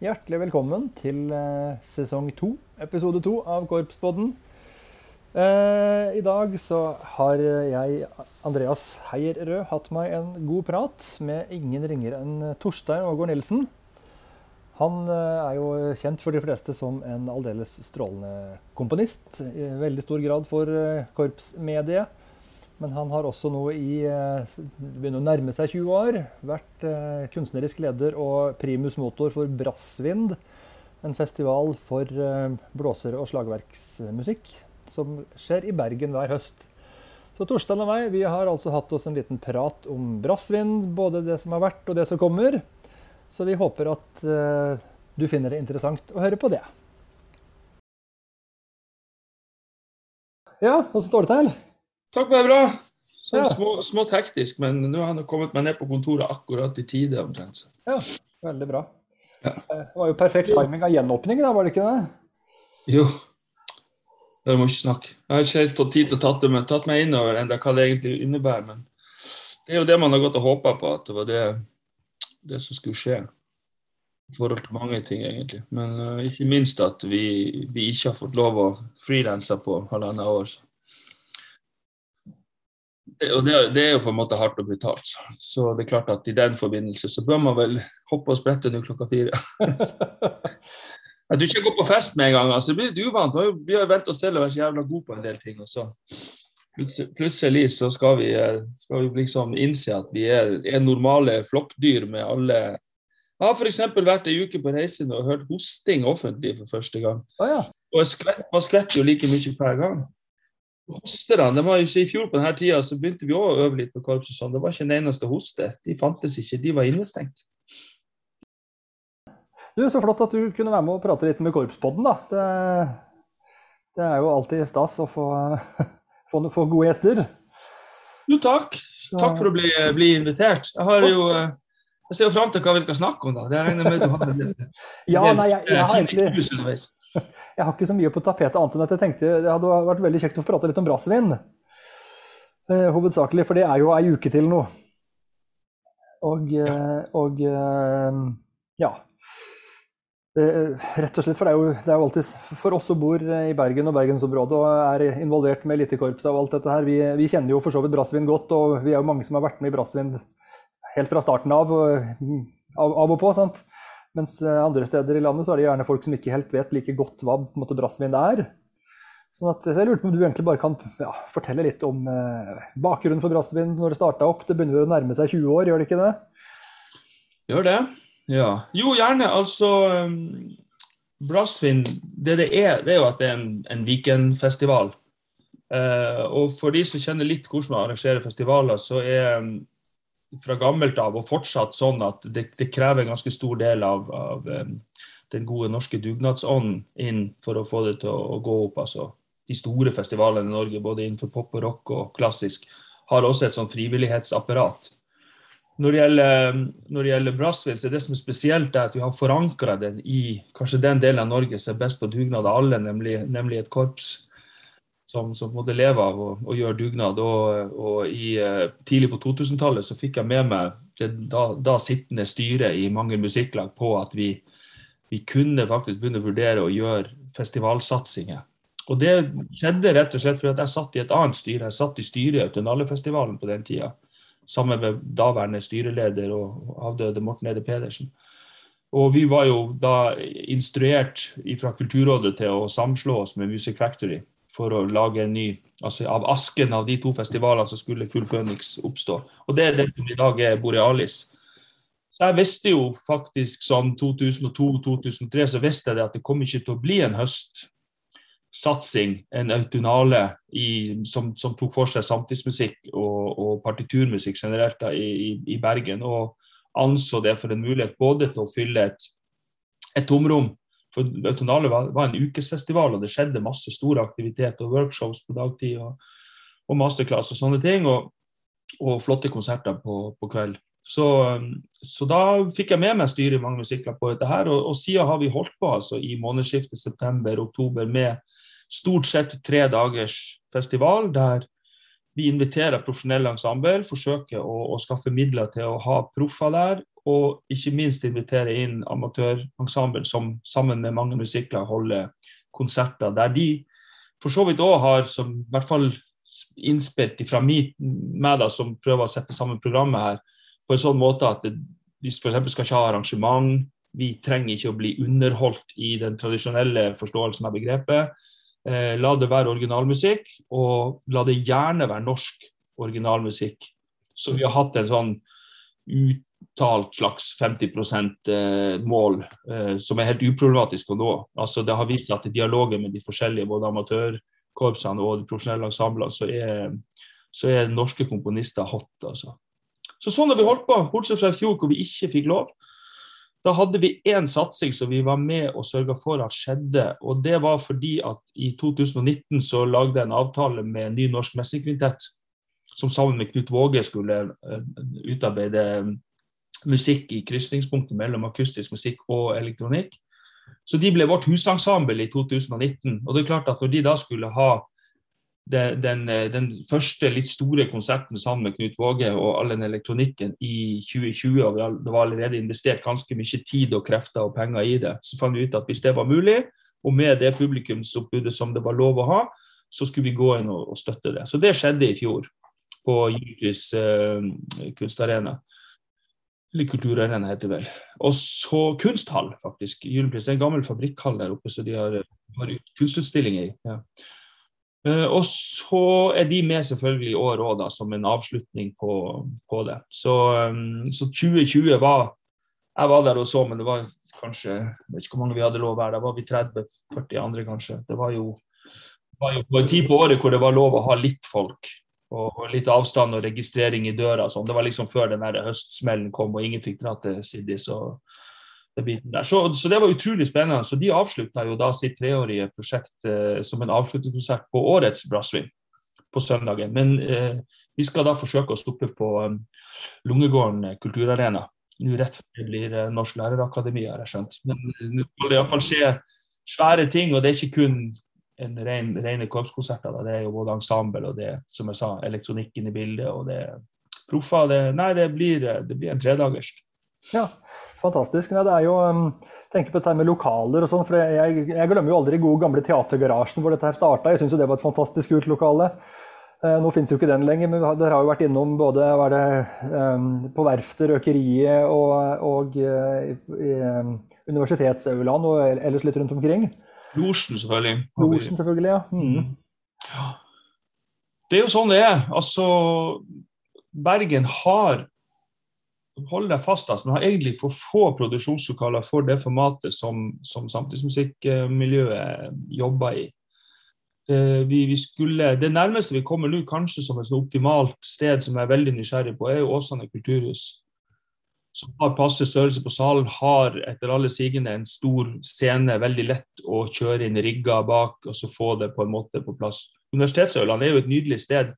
Hjertelig velkommen til eh, sesong to, episode to av Korpspodden. Eh, I dag så har jeg, Andreas Heier-Rød, hatt meg en god prat med ingen ringere enn Torstein Ågård Nilsen. Han eh, er jo kjent for de fleste som en aldeles strålende komponist. I veldig stor grad for korpsmediet. Men han har også nå i eh, begynner å nærme seg 20 år vært eh, kunstnerisk leder og primus motor for Brassvind. En festival for eh, blåsere og slagverksmusikk som skjer i Bergen hver høst. Så Torstein og meg vi har altså hatt oss en liten prat om Brassvind, både det som har vært og det som kommer. Så vi håper at du finner det interessant å høre på det. Ja, åssen står det til? Takk, for det bra. Sånn ja. små, smått hektisk, men nå har jeg kommet meg ned på kontoret akkurat i tide. omtrent. Ja, veldig bra. Ja. Det var jo perfekt timing av gjenåpningen, da, var det ikke det? Jo. Jeg må ikke snakke. Jeg har ikke helt fått tid til å tatt, meg, tatt meg innover enda hva det egentlig innebærer. Men det er jo det man har gått og håpa på, at det var det, det, som skulle skje. I forhold til mange ting, egentlig. Men uh, ikke minst at vi, vi, ikke har fått lov å frilanse på halvannet år. Så og det, det, er jo på en måte hardt og brutalt. Så det er klart at i den forbindelse så bør man vel hoppe og sprette nå klokka fire. At du ikke går på fest med en gang. altså Det blir litt uvant. Vi har jo vent oss til å være så jævla gode på en del ting. og så Plutselig så skal vi, skal vi liksom innse at vi er, er normale flokkdyr med alle Jeg har f.eks. vært ei uke på reise og hørt hosting offentlig for første gang. Oh, ja. Og jeg skvetter jo like mye hver gang hosterne, det var ikke I fjor på denne tida så begynte vi å øve litt på korps. og sånn. Det var ikke en eneste hoste. De fantes ikke, de var innestengt. Du, Så flott at du kunne være med og prate litt med Korpspodden. da. Det, det er jo alltid stas å få, få, få gode gjester. Jo, takk. Takk for å bli, bli invitert. Jeg har jo jeg ser jo fram til hva vi skal snakke om. da. Det regner med du har ja, nei, jeg, jeg, har egentlig, jeg har ikke så mye på tapetet annet enn at jeg tenkte det hadde vært veldig kjekt å få prate litt om brassvin. Eh, hovedsakelig, for det er jo ei uke til nå. Og, eh, og eh, ja. Rett og slett, for det er, jo, det er jo alltid For oss som bor i Bergen og bergensområdet og er involvert med elitekorpset og alt dette her, vi, vi, kjenner jo for så vidt brassvin godt, og vi er jo mange som har vært med i brassvin helt fra starten av, av, av og på. sant? Mens eh, andre steder i landet så er det gjerne folk som ikke helt vet like godt hva på en måte, brassvin er. Sånn at, så jeg lurte på om du egentlig bare kan ja, fortelle litt om eh, bakgrunnen for brassvin når det starta opp. Det begynner å nærme seg 20 år, gjør det ikke det? Gjør det. Ja. Jo, gjerne. Altså um, Brassvin, det det er, det er jo at det er en, en weekendfestival. Uh, og for de som kjenner litt hvordan man arrangerer festivaler, så er um, fra gammelt av og fortsatt sånn at det, det krever en ganske stor del av, av den gode norske dugnadsånden inn for å få det til å, å, gå opp. altså De store festivalene i Norge, både innenfor pop og rock og klassisk, har også et sånn frivillighetsapparat. Når det gjelder, når gjelder Brassville, så er det som er spesielt, er at vi har forankra den i kanskje den delen av Norge som er best på dugnad av alle, nemlig, nemlig et korps som, som måtte leve av å gjøre dugnad. Og, og i, uh, tidlig på 2000-tallet så fikk jeg med meg det da, da sittende styret i mange musikklag på at vi, vi, kunne faktisk begynne å vurdere å gjøre festivalsatsinger. Og det skjedde rett og slett fordi jeg satt i et annet styre. Jeg satt i styret i Autonale-festivalen på den tida. Sammen med daværende styreleder og avdøde Morten Ede Pedersen. Og vi var jo da instruert fra Kulturrådet til å samslå oss med Music Factory for å lage en ny altså Av asken av de to festivalene så skulle Full Phoenix oppstå. Og det er det som i dag er Borealis. Så jeg visste jo faktisk sånn 2002-2003 så visste jeg det at det kom ikke til å bli en høstsatsing, en autonale i, som, som, tok for seg samtidsmusikk og, og partiturmusikk generelt da, i, i, Bergen. Og anså det for en mulighet både til å fylle et, et tomrom for Autonale var, var, en ukesfestival, og det skjedde masse store aktiviteter og workshops på dagtid. og, og masterclass og sånne ting, og, og flotte konserter på, på kveld. Så, så, da fikk jeg med meg styret i mange musikler på dette her, og, og siden har vi holdt på altså i månedsskiftet september-oktober med stort sett tre dagers festival der vi inviterer profesjonelle ensemble, forsøker å, å, skaffe midler til å ha proffer der, og ikke minst invitere inn amatørensemble som sammen med mange musikler holder konserter der de for så vidt òg har, som i hvert fall innspilt fra meg da, som prøver å sette sammen programmet her, på en sånn måte at det, vi f.eks. skal ikke ha arrangement. Vi trenger ikke å bli underholdt i den tradisjonelle forståelsen av begrepet. Eh, la det være originalmusikk, og la det gjerne være norsk originalmusikk. Så vi har hatt en sånn uttalt slags 50 eh, mål eh, som er helt uproblematisk å nå. Altså, det har vist seg at i dialogen med de forskjellige både amatørkorpsene og de profesjonelle ensemblene, så er, så er norske komponister hot. Altså. Så sånn har vi holdt på, bortsett fra i fjor hvor vi ikke fikk lov. Da hadde vi én satsing som vi var med og sørga for at skjedde. og Det var fordi at i 2019 så lagde jeg en avtale med en ny norsk messingkvintett som sammen med Knut Våge skulle uh, utarbeide musikk i krysningspunktet mellom akustisk musikk og elektronikk. Så de ble vårt husensemble i 2019. Og det er klart at når de da skulle ha den, den, den, første litt store konserten sammen med Knut Våge og all den elektronikken i 2020, og det var allerede investert ganske mye tid og krefter og penger i det, så fant vi ut at hvis det var mulig, og med det publikumsoppbudet som det var lov å ha, så skulle vi gå inn og, og støtte det. Så det skjedde i fjor på Julius eh, kunstarena. Eller Kulturarena heter det vel. Og så kunsthall, faktisk. Julepris er en gammel fabrikkhall der oppe, så de har, har kunstutstilling i. Ja. Uh, og så er de med selvfølgelig i år òg, som en avslutning på, på det. Så, um, så, 2020 var Jeg var der og så, men det var kanskje Jeg vet ikke hvor mange vi hadde lov å være. Da var vi 30-40 andre, kanskje. Det var jo, var jo på en tid på året hvor det var lov å ha litt folk og litt avstand og registrering i døra. Sånn. Det var liksom før den der høstsmellen kom og ingen fikk dra til Siddis. Det så, så, det var utrolig spennende. Så De avslutta jo da sitt treårige prosjekt eh, som en avslutningskonsert på årets Brassvin på søndagen. Men eh, vi skal da forsøke å stoppe på um, Lungegården kulturarena. Nå rett før det blir eh, Norsk lærerakademi, har jeg skjønt. Men eh, nå skal det iallfall skje svære ting, og det er ikke kun en ren, rene korpskonserter. Det er jo både ensemble og det som jeg sa, elektronikken i bildet og det proffer. Det, nei, det blir, det blir en tredagers. Ja, fantastisk. Nei, det er jo, um, tenker på dette med lokaler og sånn, for jeg, jeg, glemmer jo aldri gode gamle Teatergarasjen hvor dette her starta. Jeg syns det var et fantastisk kult lokale. Eh, nå finnes jo ikke den lenger, men dere har jo vært innom både det, um, på verftet, røkeriet og, og uh, i, um, universitetsaulaen og ellers litt rundt omkring. Losjen, selvfølgelig. Losjen, selvfølgelig, ja. Mm. ja. Det er jo sånn det er. Altså, Bergen har Hold deg fast, altså, men har egentlig for få produksjonslokaler for det formatet som, som samtidsmusikkmiljøet jobber i. Eh, vi, vi skulle, det nærmeste vi kommer nå, kanskje som et optimalt sted som jeg er veldig nysgjerrig på, er jo Åsane kulturhus som har passe størrelse på salen, har etter alle sigende en stor scene. Veldig lett å kjøre inn rigger bak og så få det på en måte på plass. Universitetsøland er jo et nydelig sted,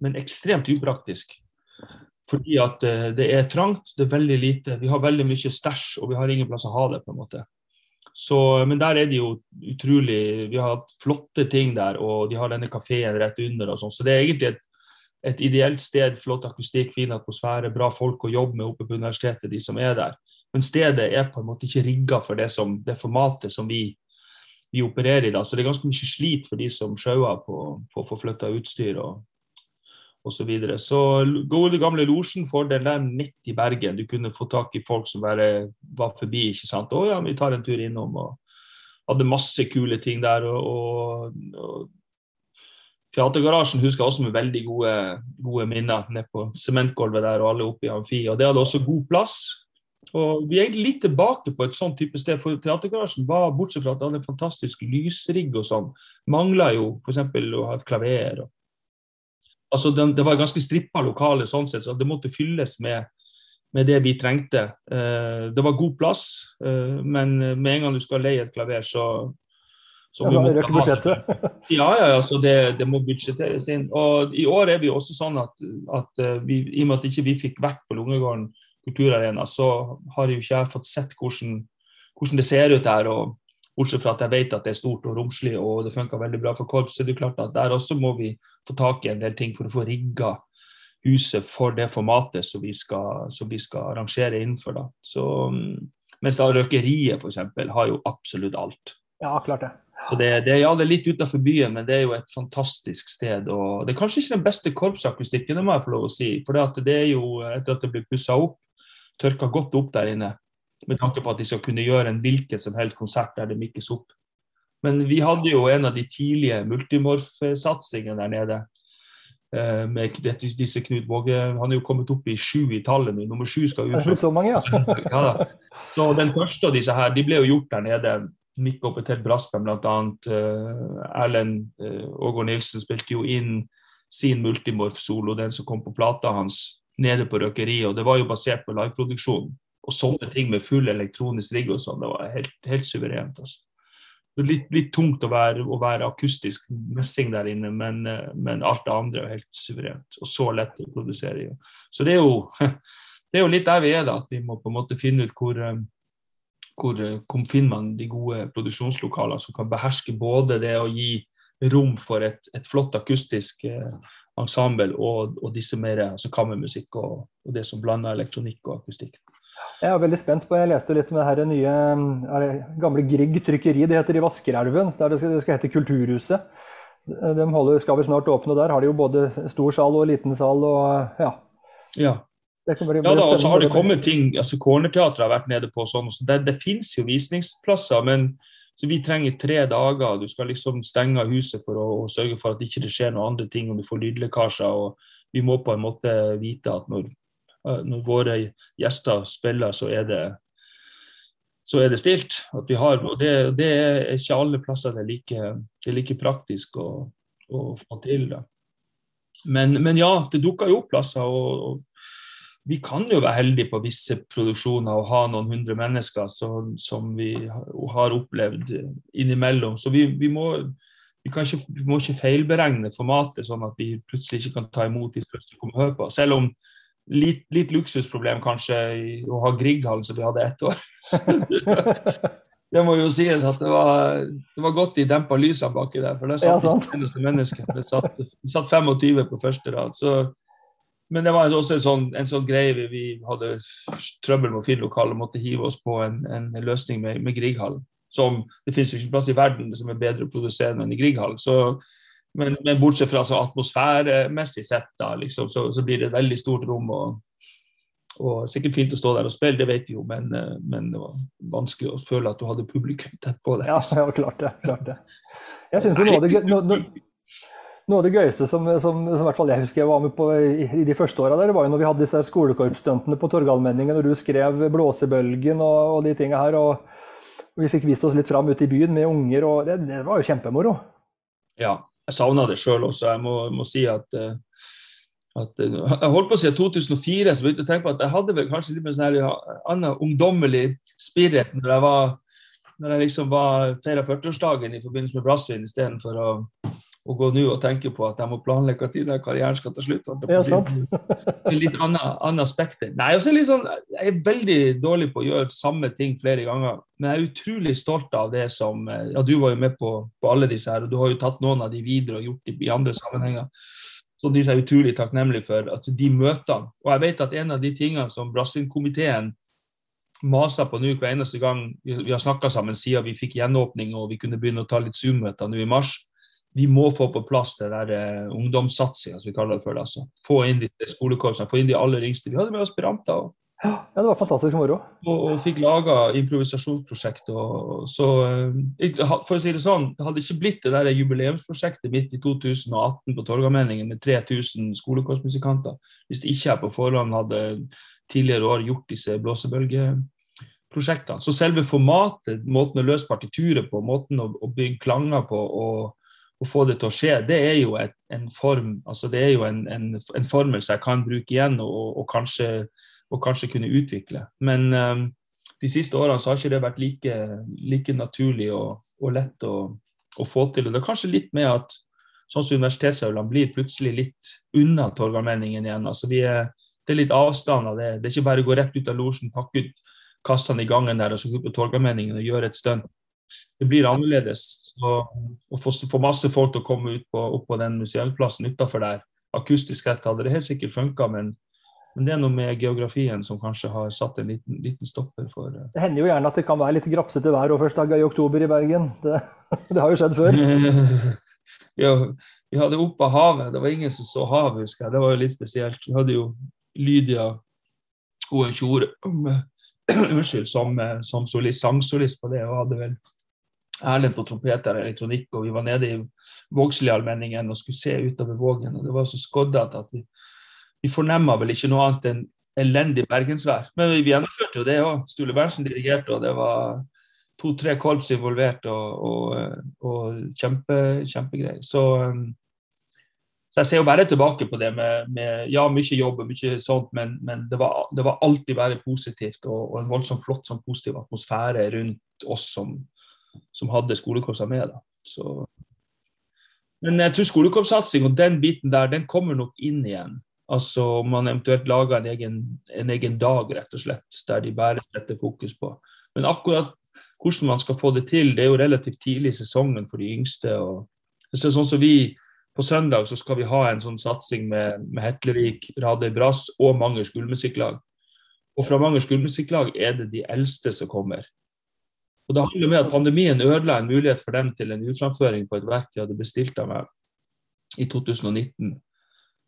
men ekstremt upraktisk. Fordi at uh, det er trangt, det er veldig lite. Vi har veldig mye stæsj, og vi har ingen plass å ha det. på en måte. Så, men der er det jo utrolig Vi har hatt flotte ting der, og de har denne kafeen rett under. og sånn, Så det er egentlig et et ideelt sted, flott akustikk, fin atmosfære, bra folk å jobbe med oppe på universitetet, de som er der. Men stedet er på en måte ikke rigga for det, som, det formatet som vi, vi, opererer i. da, Så det er ganske mye slit for de som sjauer på, på å få flytta utstyr og osv. Så, videre. så gode gamle Losjen fordelen der midt i Bergen. Du kunne få tak i folk som bare var forbi. ikke sant? 'Å ja, vi tar en tur innom.' og hadde masse kule ting der. og, og, og Teatergarasjen husker jeg også med veldig gode, gode minner. Nede på sementgulvet der og alle oppe i amfi. Og det hadde også god plass. Og Vi er egentlig litt tilbake på et sånt type sted. For Teatergarasjen var, bortsett fra at det hadde en fantastisk lysrigg og sånn, mangla jo f.eks. å ha et klaver. Og, altså det, det var ganske strippa lokale sånn sett, så det måtte fylles med, med det vi trengte. Eh, det var god plass, eh, men med en gang du skal leie et klaver, så som ja, røk budsjettet? ja, ja, altså det, det, må budsjetteres inn. Og I år er vi også sånn at, at eh, vi, i og med at ikke vi ikke fikk vært på Lungegården kulturarena, så har jo ikke jeg fått sett hvordan, hvordan det ser ut der. og Bortsett fra at jeg vet at det er stort og romslig og det funker veldig bra for korps, så er det klart at der også må vi få tak i en del ting for å få rigga huset for det formatet som vi skal, som vi skal arrangere innenfor. Da. Så, mm, mens da røkeriet f.eks. har jo absolutt alt. Ja, klart det. Så det, det, ja, det er litt utenfor byen, men det er jo et fantastisk sted. og Det er kanskje ikke den beste korpsakustikken, det må jeg få lov å si. For det, det er jo, etter at det blir pussa opp, tørka godt opp der inne. Med tanke på at de skal kunne gjøre en hvilken som helst konsert der det mikkes opp. Men vi hadde jo en av de tidlige multimorf-satsingene der nede. Eh, med disse Knut Våge, Han er jo kommet opp i sju i tallet nå. Nummer sju skal ut. Ja. ja så den første av disse her, de ble jo gjort der nede. Mikk oppe til Braspen bl.a. Uh, Erlend uh, Ågård Nilsen spilte jo inn sin multimorf-solo, den som kom på plata hans, nede på røkeriet. Og det var jo basert på liveproduksjonen. Og sånne ting med full elektronisk rigg og sånn, det var helt, helt suverent. altså. Litt, litt, tungt å være, å være, akustisk messing der inne, men, uh, men, alt det andre er helt suverent. Og så lett å produsere. Så det er jo, det er jo litt der vi er, da, at vi må på en måte finne ut hvor, hvor, eh, hvor finner man de gode produksjonslokalene som kan beherske både det å gi rom for et, et flott akustisk eh, ensemble og, og, disse mer altså kammermusikk og, og, det som blander elektronikk og akustikk. Jeg er veldig spent på, jeg leste litt om det her nye det gamle Grieg trykkeri, det heter i Vaskerelven. der Det skal, det skal hete Kulturhuset. De holder, skal vel snart åpne, og der har de jo både stor sal og liten sal. og ja. ja. Ja, da, og så har det kommet ting altså Cornerteatret har vært nede på sånn. Så det, det finnes jo visningsplasser, men vi trenger tre dager. Du skal liksom stenge av huset for å, å sørge for at det ikke skjer noen andre ting, og du får lydlekkasjer. og Vi må på en måte vite at når, når våre gjester spiller, så er det så er det stilt. At vi har, og det, det er ikke alle plasser det er like, det er like praktisk å, å få til. Men, men ja, det dukker jo opp plasser. og, og vi kan jo være heldige på visse produksjoner og ha noen hundre mennesker som, som vi har opplevd innimellom. Så vi, vi, må, vi, ikke, vi, må, ikke, feilberegne formatet sånn at vi plutselig ikke kan ta imot de som kommer og høre på. Selv om litt, litt luksusproblem kanskje å ha Grieghallen som vi hadde ett år. det må jo sies at det var, det var godt de dempa lysene baki der, for der satt ja, mennesker. Det satt, det satt 25 på første rad. så men det var også en sånn, en sånn greie vi, hadde trøbbel med å finne lokale og måtte hive oss på en, en løsning med, med Grieghallen. Som det finnes jo ikke plass i verden som er bedre å produsere enn i Grieghallen. Men, men, bortsett fra altså, atmosfæremessig sett, da, liksom, så, så, blir det et veldig stort rom. Og, og sikkert fint å stå der og spille, det vet vi jo, men, men, det var vanskelig å føle at du hadde publikum tett på deg. Ja, ja klart det. Klart det. Jeg synes jo noe av det, noe av det gøyeste som, som, som, jeg husker jeg var med på i, i de første åra, var jo når vi hadde disse skolekorpsstuntene på Torgallmenningen, når du skrev 'Blåsebølgen' og, og de tinga her. Og, og, vi fikk vist oss litt fram ute i byen med unger, og det, det var jo kjempemoro. Ja, jeg savna det sjøl også. Jeg må, må si at, eh, at, eh, Jeg holdt på å si 2004, så begynte jeg å tenke på at jeg hadde vel kanskje litt mer sånn annen ungdommelig spirit når jeg var når jeg liksom var feira 40-årsdagen i forbindelse med Brassvin istedenfor å å gå nå og tenke på at jeg må planlegge når karrieren skal ta slutt. Ja, sant. litt annet spekter. Nei, også litt sånn, Jeg er veldig dårlig på å gjøre samme ting flere ganger, men jeg er utrolig stolt av det som ja, Du var jo med på, på alle disse her, og du har jo tatt noen av de videre og gjort dem i andre sammenhenger. Så de er jeg utrolig takknemlig for altså, de møtene. Og jeg vet at en av de tingene som Brasil-komiteen maser på nå hver eneste gang vi har snakka sammen siden vi fikk gjenåpning og vi kunne begynne å ta litt Zoom-møter nå i mars, vi må få på plass det der uh, ungdomssatsinga, som vi kaller det for. Altså. Få inn de skolekorpsene, få inn de aller yngste. Vi hadde med aspiranter. Ja, det var fantastisk moro. Og, og fikk laga improvisasjonsprosjekt. Og, så, uh, for å si det sånn, det hadde ikke blitt det der jubileumsprosjektet midt i 2018 på Torgallmenningen med 3000 skolekorpsmusikanter hvis det ikke jeg på forhånd hadde tidligere år gjort disse blåsebølgeprosjektene. Så selve formatet, måten å løse partituret på, måten å, å bygge klanger på og å få det til å skje, det er jo et, en form, altså det er jo en, en, en formel som jeg kan bruke igjen og, og, kanskje, og kanskje, kunne utvikle. Men um, de siste årene så har ikke det vært like, like naturlig og, og lett å, å, få til. Og det er kanskje litt med at sånn som universitetsaulene blir plutselig litt unna Torgallmenningen igjen. altså vi er, Det er litt avstand av det. Det er ikke bare å gå rett ut av losjen, pakke ut kassene i gangen der og så gå på Torgallmenningen og gjøre et stunt det blir annerledes. Så, å få, få, masse folk til å komme ut på, opp på den museumsplassen utafor der, akustisk sett hadde det helt sikkert funka, men, men, det er noe med geografien som kanskje har satt en liten, liten stopper for uh... Det hender jo gjerne at det kan være litt grapsete vær og første dag i oktober i Bergen. Det, det har jo skjedd før. ja, vi hadde opp av havet. Det var ingen som så havet, husker jeg. Det var jo litt spesielt. Vi hadde jo Lydia og en Tjore unnskyld, som, som solist, sangsolist på det, og hadde vel Erlend på trompeter og elektronikk, og vi var nede i Vågsliallmenningen og skulle se utover Vågen. og Det var så skoddete at vi, vi fornemma vel ikke noe annet enn elendig bergensvær. Men vi gjennomførte jo det òg. Stule Berntsen dirigerte, og det var to-tre korps involvert og, og, og kjempe, kjempegreier. Så, så, jeg ser jo bare tilbake på det med, med ja, mye jobb og mye sånt, men, men det, var, det, var, alltid bare positivt og, og en voldsomt flott sånn positiv atmosfære rundt oss som, som hadde skolekorpsene med. Da. Så, men jeg tror skolekorpssatsing og den biten der, den kommer nok inn igjen. Altså om man eventuelt lager en egen, en egen dag, rett og slett, der de bare setter fokus på. Men akkurat hvordan man skal få det til, det er jo relativt tidlig i sesongen for de yngste. og så sånn som vi På søndag så skal vi ha en sånn satsing med, med Hetlevik, Radøy Brass og Manger skolemusikklag. Og fra Manger skolemusikklag er det de eldste som kommer. Og Det handler om at pandemien ødela en mulighet for dem til en utframføring på et verk de hadde bestilt av meg i 2019.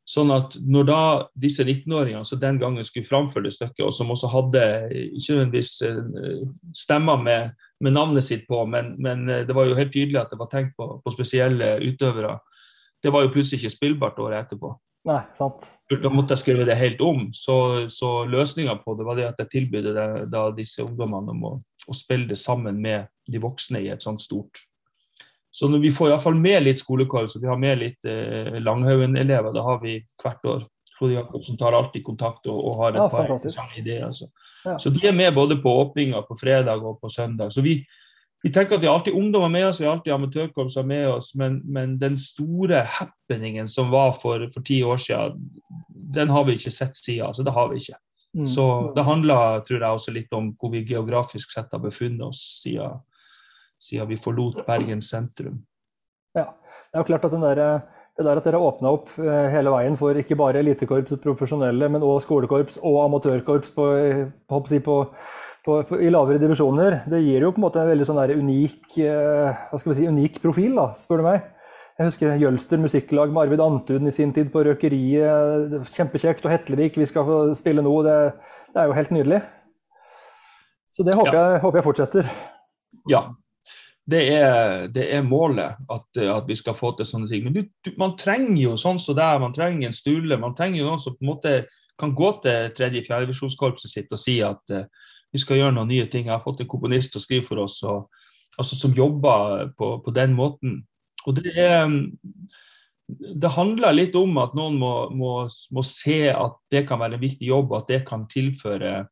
Sånn at når da disse 19-åringene som den gangen skulle framføre stykket, og som også hadde ikke nødvendigvis eh, stemmer med, med, navnet sitt på, men, men, eh, det var jo helt tydelig at det var tenkt på, på spesielle utøvere, det var jo plutselig ikke spillbart året etterpå. Nei, sant. Da måtte jeg skrive det helt om. Så, så løsninga på det var det at jeg tilbød disse ungdommene om å, å spille det sammen med de voksne i et sånt stort så når vi får iallfall med litt skolekorps og vi har med litt eh, Langhaugen-elever, det har vi hvert år Frode Jacobsen tar alltid kontakt og, og har et ja, par interessante ideer. Altså. Ja. Så de er med både på åpninga på fredag og på søndag. Så vi, vi tenker at vi har alltid ungdommer med oss, vi har alltid amatørkorpser med oss, men, men, den store happeningen som var for, for, ti år siden, den har vi ikke sett siden. Altså, det har vi ikke. Mm. Så det handler tror jeg, også litt om hvor vi geografisk sett har befunnet oss siden siden vi forlot Bergen sentrum. Ja, det er jo klart at der, det der at dere har åpna opp eh, hele veien for ikke bare elitekorps og profesjonelle, men også skolekorps og amatørkorps på, på, på, på, i lavere divisjoner, det gir jo på en måte en veldig sånn unik, eh, si, unik profil, da, spør du meg. Jeg husker Jølster musikklag med Arvid Antuden i sin tid på Røkeriet. Kjempekjekt. Og Hetlevik, vi skal få spille nå. Det, det er jo helt nydelig. Så det håper, ja. jeg, håper jeg fortsetter. Ja, det er, det er målet, at, at, vi skal få til sånne ting. Men du, du, man trenger jo sånn som det, man trenger en Sturle. Man trenger jo noen som på en måte kan gå til tredje-fjerdevisjonskorpset sitt og si at uh, vi skal gjøre noen nye ting. Jeg har fått en komponist til å skrive for oss og, altså, som jobber på, på, den måten. Og det, er, det handler litt om at noen må, må, må se at det kan være en viktig jobb, at det kan tilføre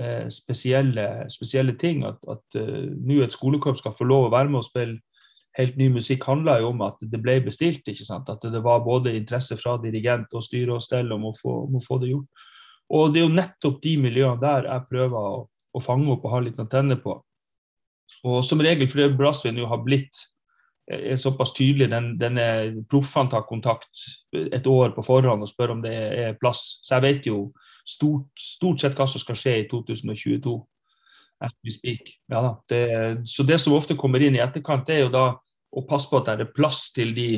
Eh, spesielle, spesielle, ting. At, at uh, nå et skolekorps skal få lov å være med og spille helt ny musikk, handler jo om at det ble bestilt. ikke sant? At det var både interesse fra dirigent og styre og stell om å få, om å få det gjort. Og det er jo nettopp de miljøene der jeg prøver å, å fange opp og ha litt antenner på. Og som regel, fordi Brassvin jo har blitt er såpass tydelig, den, denne proffene tar kontakt et år på forhånd og spør om det er plass. Så jeg vet jo stort, stort, sett hva som skal skje i 2022. Ja, det, så det som ofte kommer inn i etterkant, det er jo da å passe på at det er plass til de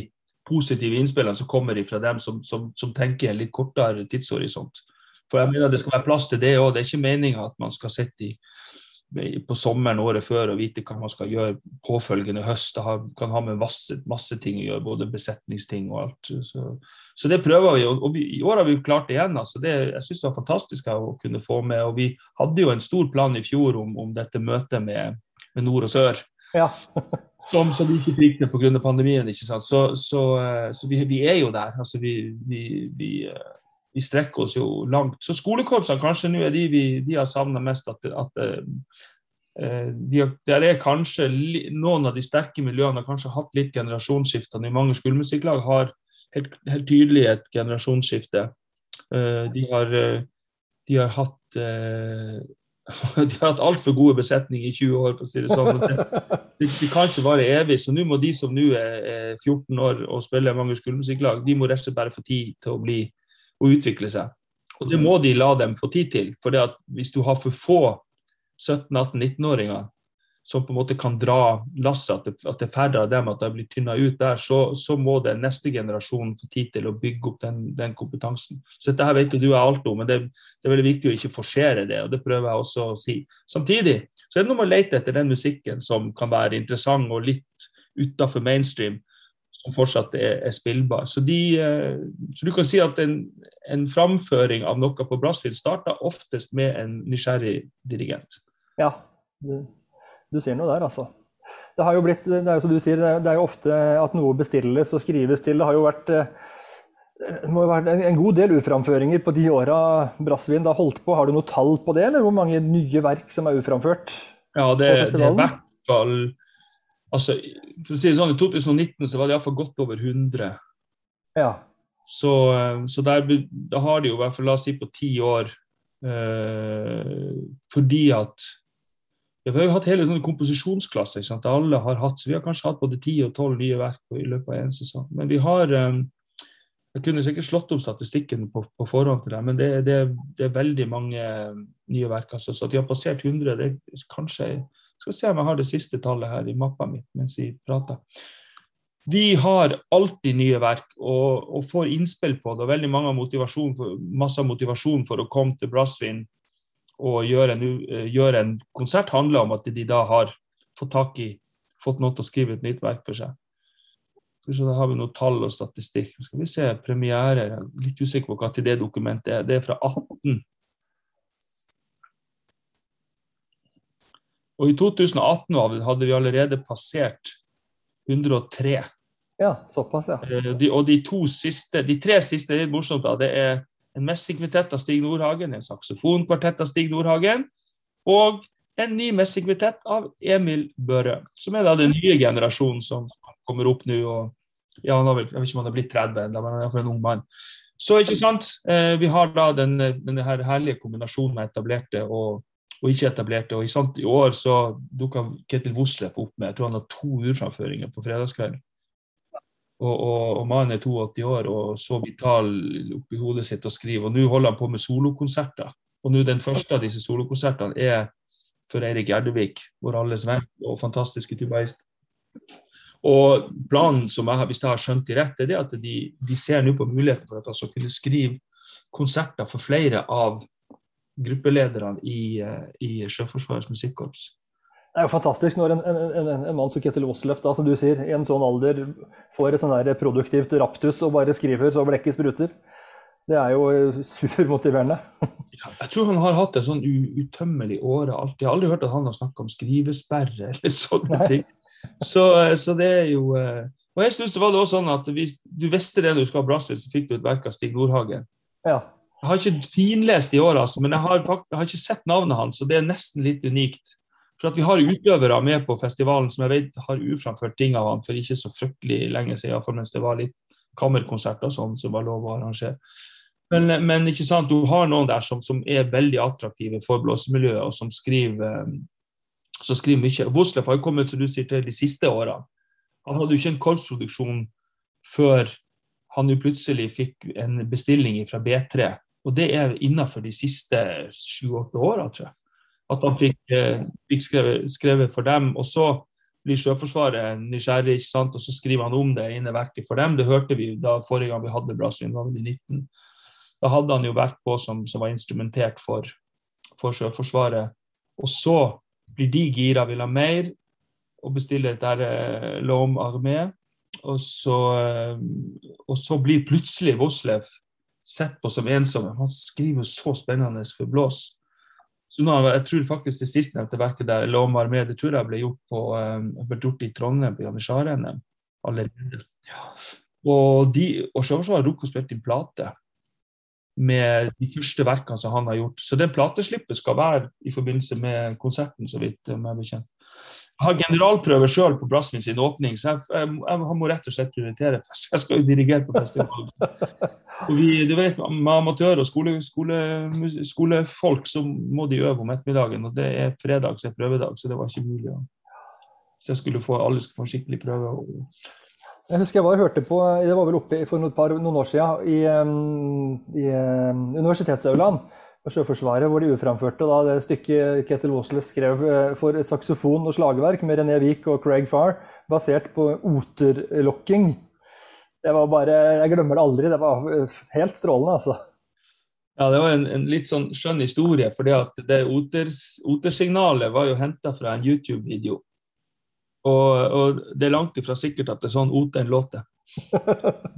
positive innspillene som kommer fra dem som, som, som tenker en litt kortere tidshorisont. For jeg mener Det skal være plass til det òg. Det er ikke meninga at man skal sitte i på sommeren året før og vite hva man skal gjøre påfølgende høst. Det har, kan ha med masse, masse, ting å gjøre, både besetningsting og alt. Så, så det prøver vi, og vi, i år har vi klart det igjen. Altså det, jeg syns det var fantastisk å kunne få med. og Vi hadde jo en stor plan i fjor om, om dette møtet med, med nord og sør. Ja. som, som ikke fikk det pga. pandemien. ikke sant? Så, så, så vi, vi, er jo der. altså vi, vi vi strekker oss jo langt. Så skolekorpsene kanskje nå er de vi de har savna mest. At, at uh, de, der er kanskje noen av de sterke miljøene har kanskje hatt litt generasjonsskifter. Mange skolemusikklag har helt, helt, tydelig et generasjonsskifte. Uh, de, har, uh, de har hatt de har hatt altfor gode besetninger i 20 år, for å si det sånn. De, de, kan ikke vare evig. Så nå må de som nå er 14 år og spiller mange skolemusikklag, de må rett og slett bare få tid til å bli og utvikle seg. Og det må de la dem få tid til. For hvis du har for få 17-18-19-åringer som på en måte kan dra lasset, at, at det er færre av dem, at de blir tynna ut der, så, så, må det neste generasjon få tid til å bygge opp den, den kompetansen. Så dette her vet jo du er alt om, men det, det, er veldig viktig å ikke forsere det. og Det prøver jeg også å si. Samtidig så er det noe med å lete etter den musikken som kan være interessant og litt utafor mainstream, som fortsatt er, er spillbar. Så, de, eh, så, du kan si at en, en framføring av noe på brassfil starter oftest med en nysgjerrig dirigent. Ja, du, du ser noe der, altså. Det har jo blitt, det er jo som du sier, det er jo ofte at noe bestilles og skrives til. Det har jo vært eh, det må ha vært en god del uframføringer på de åra Brassvin da holdt på. Har du noe tall på det, eller hvor mange nye verk som er uframført? Ja, det, det er i hvert fall altså, for å si det sånn, I 2019 så var det iallfall godt over 100. Ja. Så, eh, så der, da har de jo i hvert fall, la oss si på ti år eh, Fordi at vi har jo hatt hele sånne komposisjonsklasser. ikke sant? Alle har hatt, så Vi har kanskje hatt både ti og 12 nye verk i løpet av en sesong. Men vi har eh, Jeg kunne sikkert slått opp statistikken på, på forhånd, til det, men det, det, det, er veldig mange nye verk. Altså, så at vi har passert 100, det er kanskje skal se om jeg har det siste tallet her i mappa mi mens vi prater. Vi har alltid nye verk og, og får innspill på det. og veldig mange motivasjon for, masse motivasjon for å komme til Brassvin og gjøre en, eh, gjøre en, konsert handler om at de da har fått tak i fått noen til å skrive et nytt verk for seg. Så da har vi noen tall og statistikk. Skal vi se, premierer. Er litt usikker på hva til det dokumentet er. Det er fra 18. Og i 2018 hadde vi allerede passert 103. Ja, såpass, ja. Eh, de, og de to siste, de tre siste er litt morsomt. da, Det er en messingkvintett av Stig Nordhagen, en saksofonkvartett av Stig Nordhagen og en ny messingkvintett av Emil Børø, som er da den nye generasjonen som kommer opp nå. og ja, han har vel, Jeg vet ikke om han har blitt 30 ennå, men han er iallfall en ung mann. Så ikke sant, eh, Vi har da den, denne her herlige kombinasjonen med etablerte og, og ikke etablerte. og sant, I år så dukka Ketil Woslef opp med jeg tror han har to urframføringer på fredagskvelden. Og, og, og mannen er 82 år og så vital oppi hodet sitt og skriver. Og nå holder han på med solokonserter. Og nå den første av disse solokonsertene er for Eirik Gjerdevik, vår alles venn og fantastiske tubaist. Og planen, som jeg, hvis jeg har skjønt det rett, er det at de, de ser nå på muligheten for at han skal kunne skrive konserter for flere av gruppelederne i, eh, i Sjøforsvarets musikkorps. Det er jo fantastisk når en, en, en, en mann som Ketil Wosløff, som du sier, i en sånn alder får et sånn der produktivt raptus og bare skriver så blekket spruter. Det er jo supermotiverende. Ja, jeg tror han har hatt en sånn utømmelig åre alltid. Jeg har aldri hørt at han har snakka om skrivesperre eller sånne Nei. ting. Så, så, det er jo eh, Og en stund så var det også sånn at hvis du visste det når du skal ha Brassville, så fikk du et verk av Stig Nordhagen. Ja. Jeg har ikke finlest i år, altså, men jeg har, faktisk, jeg har ikke sett navnet hans, så det er nesten litt unikt. For at Vi har utøvere med på festivalen som jeg vet har uframført ting av han for ikke så fryktelig lenge siden, for mens det var litt kammerkonserter sånn, som var lov å arrangere. Men, men, ikke sant, du har noen der som, som er veldig attraktive for blåsemiljøet, og som skriver, som skriver mye. Voslef har jo kommet som du sier, til de siste årene. Han hadde jo ikke en korpsproduksjon før han jo plutselig fikk en bestilling fra B3. Og det er innafor de siste sju-åtte åra, tror jeg at han fikk, eh, fikk skrevet, skrevet, for dem. Og så blir Sjøforsvaret nysgjerrig, ikke sant? og så skriver han om det ene verket for dem. Det hørte vi da forrige gang vi hadde Brasil, var vel i 19. Da hadde han jo verk på som, som var instrumentert for, for, Sjøforsvaret. Og så blir de gira, vil ha mer, og bestiller et der eh, L'Homme Armé. Og så, eh, og så blir plutselig Voslev sett på som ensomme. Han skriver så spennende for blås. Så nå, jeg tror faktisk det sistnevnte verket der, 'Låm med, det tror jeg ble gjort, på, um, ble gjort i Trondheim på Janitsjar-NM allerede. Ja. Og, de, og Sjøforsvaret rukk å spille inn plate med de første verkene som han har gjort. Så den plateslippet skal være i forbindelse med konserten, så vidt jeg er bekjent. Jeg har generalprøve sjøl på Brassvin sin åpning, så jeg, jeg, jeg, må rett og slett prioritere. Jeg skal jo dirigere på festivalen. Og vi, du vet, Med amatører og skole, skole, skolefolk så må de øve om ettermiddagen. Og det er fredag, så er prøvedag, så det var ikke mulig. Så jeg skulle få, alle skulle få skikkelig prøve. Jeg husker jeg var og hørte på, det var vel oppe for noen, par, noen år siden, i, i universitetsaulaen og Sjøforsvaret, hvor de uframførte da, det stykket Ketil Woslef skrev eh, for saksofon og slagverk med René Wiik og Craig Farr, basert på oterlokking. Det var bare Jeg glemmer det aldri. Det var eh, helt strålende, altså. Ja, det var en, en litt sånn skjønn historie. for det otersignalet var jo henta fra en YouTube-video. Og, og, det er langt ifra sikkert at det er sånn oteren låter.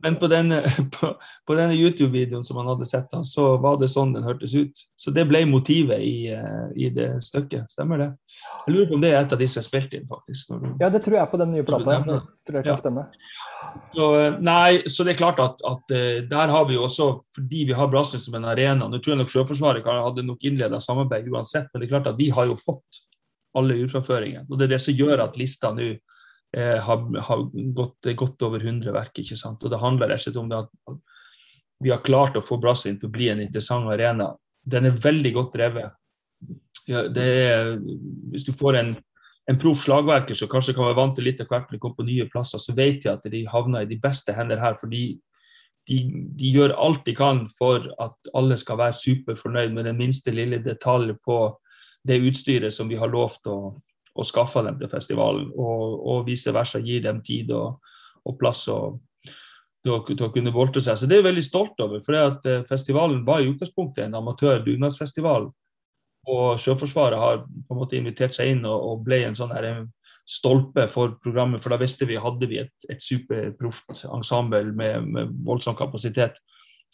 Men på denne, på, på denne YouTube-videoen som han hadde sett, så var det sånn den hørtes ut. Så det ble motivet i, eh, i det stykket. Stemmer det? Jeg lurer på om det er et av disse jeg spilte inn, faktisk. Ja, det tror jeg på den nye plata. Jeg tror jeg kan stemme. Så, eh, nei, så det er klart at, at eh, der har vi jo også, fordi vi har Brasil som en arena Nå tror jeg nok Sjøforsvaret hadde nok innleda samarbeid uansett, men det er klart at vi har jo fått alle utfraføringene. Og det er det som gjør at lista nå eh, har, har gått godt over 100 verk. ikke sant? Og Det handler rett og slett om det at vi har klart å få Brasil til å bli en interessant arena. Den er veldig godt drevet. Ja, er, hvis du får en, en proff slagverker som kanskje kan være vant til litt av hvert når kommer på nye plasser, så vet de at de havner i de beste hender her. fordi de, de, gjør alt de kan for at alle skal være superfornøyd med den minste lille detalj på det utstyret som vi har lovt å, og skaffer dem til festivalen. Og, og vice versa gir dem tid og, og plass og, til, å, til, å, kunne volte seg. Så det er jeg veldig stolt over. For eh, festivalen var i utgangspunktet en amatør-dugnadsfestival. Og Sjøforsvaret har på en måte invitert seg inn og, og ble en sånn her, stolpe for programmet. For da visste vi hadde vi et, et superproft ensemble med, med voldsom kapasitet.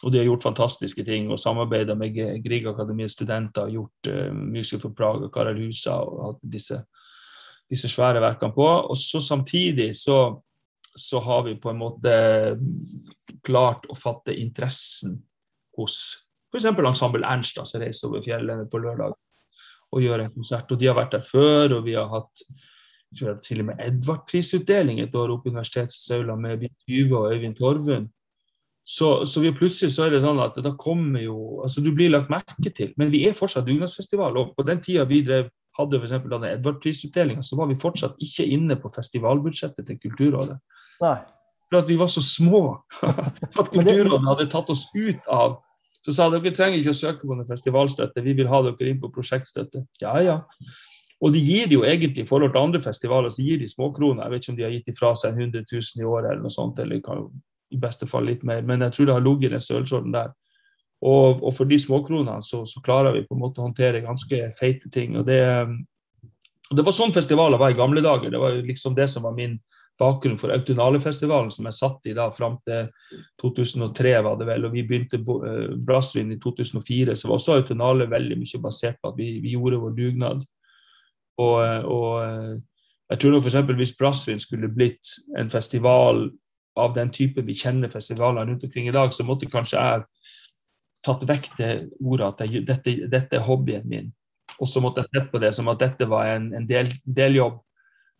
Og de har gjort fantastiske ting og samarbeida med Grieg Akademiets studenter. Gjort uh, Music for Prague og Karel Husa og hatt disse disse svære verkene på. Og så samtidig så, så har vi på en måte klart å fatte interessen hos f.eks. ensemble Ernst, som reiser over fjellet på lørdag og gjør en konsert. Og de har vært der før, og vi har hatt jeg tror til og med Edvard-prisutdeling et år oppe i universitetsaula med Bjørn Tyve og Øyvind Torvund. Så, så plutselig så er det sånn at da kommer jo altså Du blir lagt merke til. Men vi er fortsatt dugnadsfestival. Og på den tida vi drev hadde f.eks. denne Edvard-prisutdelinga, så var vi fortsatt ikke inne på festivalbudsjettet til Kulturrådet. Nei. For at vi var så små at Kulturrådet hadde tatt oss ut av Så sa dere trenger ikke å søke på noe festivalstøtte, vi vil ha dere inn på prosjektstøtte. Ja, ja. Og de gir jo egentlig i forhold til andre festivaler så gir de småkroner. Jeg vet ikke om de har gitt ifra seg 100 000 i året eller noe sånt, eller i beste fall litt mer. Men jeg tror det har ligget i den størrelsesorden der. Og, og, for de småkronene så, så, klarer vi på en måte å håndtere ganske feite ting. og det, og det var sånn festivaler var i gamle dager. Det var liksom det som var min bakgrunn for Autonale-festivalen, som jeg satt i da fram til 2003, var det vel. Og vi begynte uh, Brassvin i 2004, så var også Autonale veldig mye basert på at vi, vi gjorde vår dugnad. Og, og eh, jeg tror f.eks. hvis Brassvin skulle blitt en festival av den type vi kjenner festivaler rundt omkring i dag, så måtte kanskje jeg tatt vekk det ordet at jeg, dette, dette, er hobbyen min. Og så måtte jeg sett på det som at dette var en, en del, deljobb.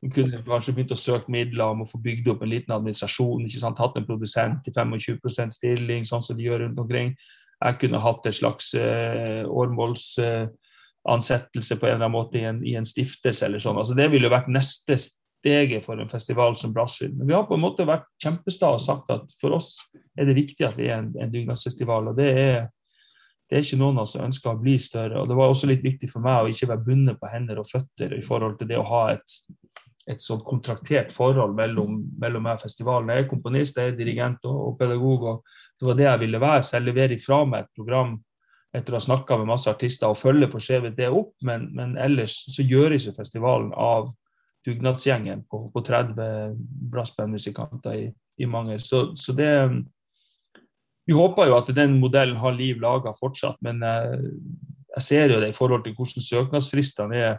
Man kunne kanskje begynt å søke midler om å få bygd opp en liten administrasjon. ikke sant, Hatt en produsent i 25% stilling, sånn som de gjør rundt omkring. Jeg kunne hatt en slags uh, årmålsansettelse uh, på en eller annen måte i en, i en, stiftelse eller sånn. Altså Det ville jo vært neste steget for en festival som Brassfilm. Men vi har på en måte vært kjempesta og sagt at for oss er det viktig at vi er en, en dugnadsfestival. og det er det er ikke noen av oss som ønsker å bli større. og Det var også litt viktig for meg å ikke være bundet på hender og føtter i forhold til det å ha et, et sånn kontraktert forhold mellom, mellom meg og festivalen. Jeg er komponist, jeg er dirigent og, og, pedagog, og det var det jeg ville være. Så jeg leverer ifra meg et program etter å ha snakka med masse artister og følger for skjevet det opp, men, men, ellers så gjøres jo festivalen av dugnadsgjengen på, på 30 brassbandmusikanter i, i mange. Så, så det vi håper jo at den modellen har liv laga fortsatt, men eh, jeg ser jo det i forhold til hvordan søknadsfristene er.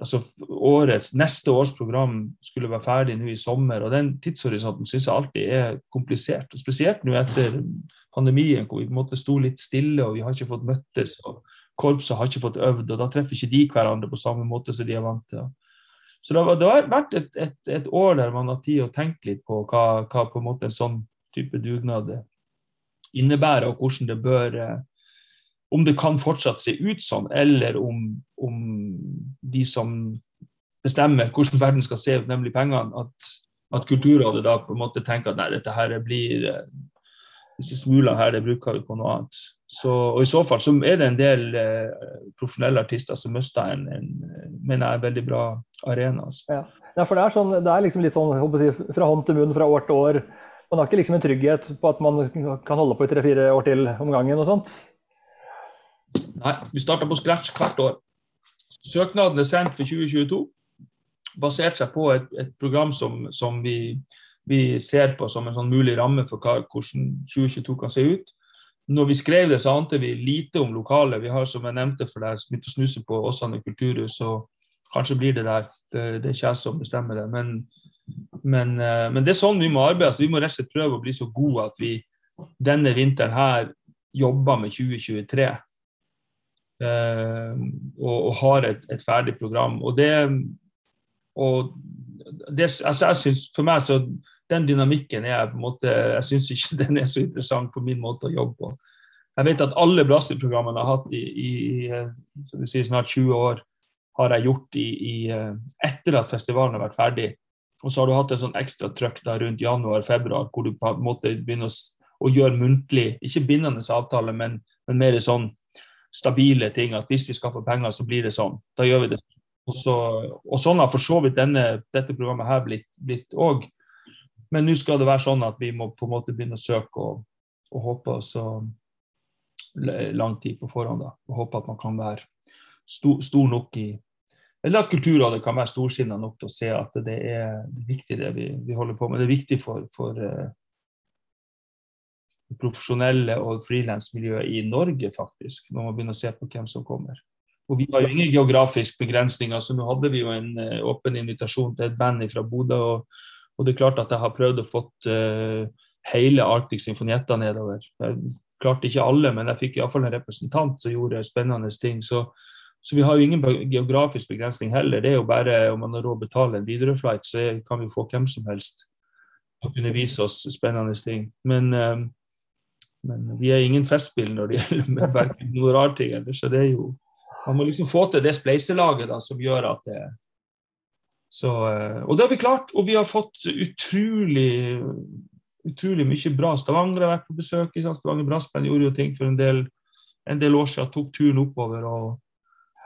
Altså, årets, neste års program skulle være ferdig nå i sommer, og den tidshorisonten syns jeg alltid er komplisert. og Spesielt nå etter pandemien, hvor vi på en måte sto litt stille og vi har ikke fått møttes. og Korpset har ikke fått øvd, og da treffer ikke de hverandre på samme måte som de er vant til. Så det, har vært et, et, et, år der man har tid å tenke litt på hva, hva på en måte en sånn type dugnad innebærer, og hvordan det bør eh, Om det kan fortsatt se ut sånn, eller om, om de som bestemmer hvordan verden skal se ut, nemlig pengene, at, at Kulturrådet da på en måte tenker at nei, dette her blir eh, disse smulene her, det bruker vi på noe annet. Så, og I så fall så er det en del eh, profesjonelle artister som mister en, en, mener jeg, veldig bra arena. Altså. Ja. ja. for det er, sånn, det er liksom litt sånn si, fra hånd til munn fra år til år. Man har ikke liksom en trygghet på at man kan holde på i tre-fire år til om gangen og sånt? Nei, vi starter på scratch hvert år. Søknaden er sendt for 2022. Basert seg på et, et program som, som vi, vi, ser på som en sånn mulig ramme for hva, hvordan 2022 kan se ut når vi skrev det, så ante vi lite om lokalet. Vi har, som jeg nevnte for deg, begynt å snuse på Åsane kulturhus, og kanskje blir det der. Det, det er ikke jeg som bestemmer det. Men, men, eh, men, det er sånn vi må arbeide. Altså, vi må rett og slett prøve å bli så gode at vi denne vinteren her jobber med 2023. Eh, og, og, har et, et, ferdig program. Og det, og det altså, jeg synes, For meg så den dynamikken er på en måte, jeg syns ikke den er så interessant for min måte å jobbe på. Jeg vet at alle Brasil-programmene jeg har hatt i, i sier, snart 20 år, har jeg gjort i, i, eh, etter at festivalen har vært ferdig. Og så har du hatt en sånn ekstra trøkk rundt januar-februar, hvor du på en måte begynner å, å gjøre muntlig, ikke bindende avtale, men, men, mer sånn stabile ting. At hvis vi skaffer penger, så blir det sånn. Da gjør vi det. Og, så, og sånn har for så vidt denne, dette programmet her blitt òg. Men nå skal det være sånn at vi må på en måte begynne å søke og, og håpe så lang tid på forhånd. Da, og håpe at man kan være stor, stor nok i Eller at Kulturrådet kan være storsinna nok til å se at det er, viktig det vi, vi, holder på med. Det er viktig for, for det profesjonelle og frilansmiljøet i Norge, faktisk, når man begynner å se på hvem som kommer. Og Vi har jo ingen geografiske begrensninger, så nå hadde vi jo en uh, åpen invitasjon til et band fra Bodø. og og det er klart at jeg har prøvd å få uh, hele Arctic Sinfonietta nedover. Jeg klarte ikke alle, men jeg fikk iallfall en representant som gjorde spennende ting. Så, så, vi har jo ingen geografisk begrensning heller. Det er jo bare om man har råd å betale en Widerøe-flight, så kan vi få hvem som helst å kunne vise oss spennende ting. Men, uh, men vi er ingen festspill når det gjelder verken noe rart ting eller, så det er jo Man må liksom få til det spleiselaget da, som gjør at det, så, eh, og det har vi klart. Og vi har fått utrolig, utrolig mye bra. Stavanger har vært på besøk. Stavanger Brassband gjorde jo ting for en del, en del år siden. Tok turen oppover. og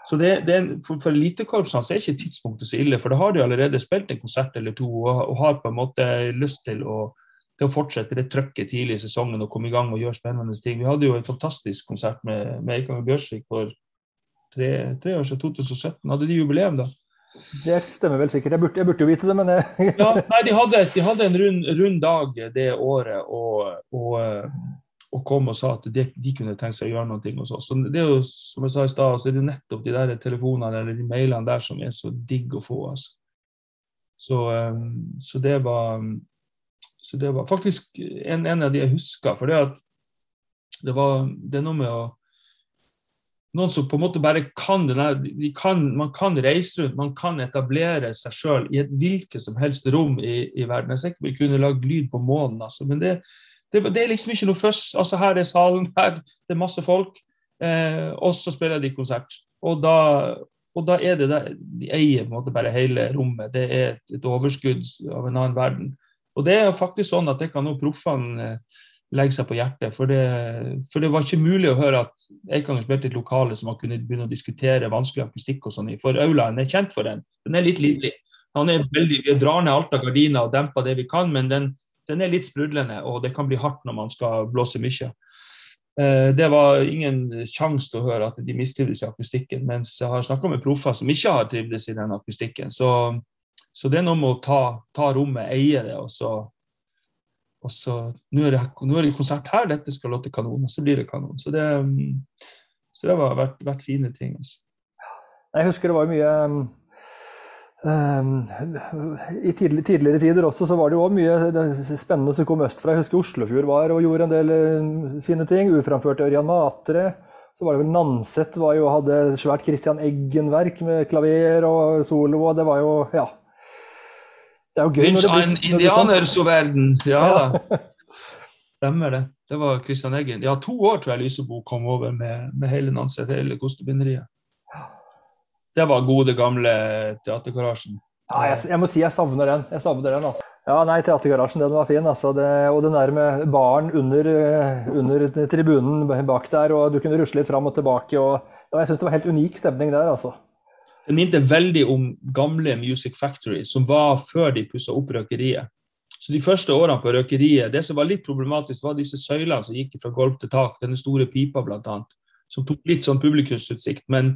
så det, det er, For, elitekorpsene er ikke tidspunktet så ille, for da har de allerede spilt en konsert eller to og, og har på en måte lyst til å, til å fortsette det trøkket tidlig i sesongen og komme i gang og gjøre spennende ting. Vi hadde jo en fantastisk konsert med, med Eikanger Bjørsvik for tre, tre år siden, 2017. Hadde de jubileum da? Det stemmer vel sikkert. Jeg burde, jeg burde jo vite det, men jeg... ja, nei, de hadde, de hadde en rund, rund, dag det året og, og, og, kom og sa at de, de kunne tenke seg å gjøre noe hos oss. Det er jo, som jeg sa i stad, så er det nettopp de der telefonene eller de mailene der som er så digg å få. altså. Så, um, så, det var så det var faktisk en, en av de jeg husker. For det at det var det er noe med å noen som på en måte bare kan det. De kan, man kan reise rundt, man kan etablere seg sjøl i et hvilket som helst rom i, i verden. Jeg er sikker på vi kunne lagd lyd på månen, altså. men det, det, det, er liksom ikke noe først. Altså, her er salen, her det er masse folk, eh, og så spiller de konsert. Og da, og da er det der, De eier på en måte bare hele rommet. Det er et, et overskudd av en annen verden. Og det er faktisk sånn at det kan nå proffene eh, legge seg på hjertet. For det, for det, var ikke mulig å høre at Eikanger spilte i et lokale som man kunne begynne å diskutere vanskelig akustikk og sånn i. For aulaen er kjent for den. Den er litt livlig. Han er veldig, Vi drar ned alt av gardiner og demper det vi kan, men den, den, er litt sprudlende, og det kan bli hardt når man skal blåse mye. Eh, det var ingen sjanse til å høre at de mistrivdes i akustikken, mens jeg har snakka med proffer som ikke har trivdes i den akustikken. Så, så det er noe med å ta, ta rommet, eie det, og så og så Nå er, det, nå er det konsert her, dette skal låte kanon, og så blir det kanon. Så det, så det har vært, vært, fine ting. Altså. Jeg husker det var mye um, I tidligere tider også så var det jo også mye spennende som kom østfra. Jeg husker Oslofjord var og gjorde en del uh, fine ting. Uframførte Ørjan Matre. Så var det vel Nanset var jo, hadde svært Christian Eggen-verk med klaver og solo, og det var jo Ja. Det er jo gøy Winch når det blir, indianer så verden. Ja Ja. da. Stemmer det. Det var Christian Eggen. Ja, to år tror jeg Lysebo kom over med, med hele Nanset, hele kostebinderiet. Det var gode, gamle Teatergarasjen. Ja, jeg, jeg må si jeg savner den. Jeg savner den, altså. Ja, nei, Teatergarasjen, den var fin. altså. Det, og den der med baren under, eh, under tribunen bak der, og du kunne rusle litt fram og tilbake. og ja, Jeg syns det var helt unik stemning der, altså. Det minte veldig om gamle Music Factory, som var før de pussa opp røkeriet. Så De første årene på røkeriet, det som var litt problematisk, var disse søylene som gikk fra gulv til tak. Denne store pipa, bl.a. Som tok litt sånn publikumsutsikt. Men,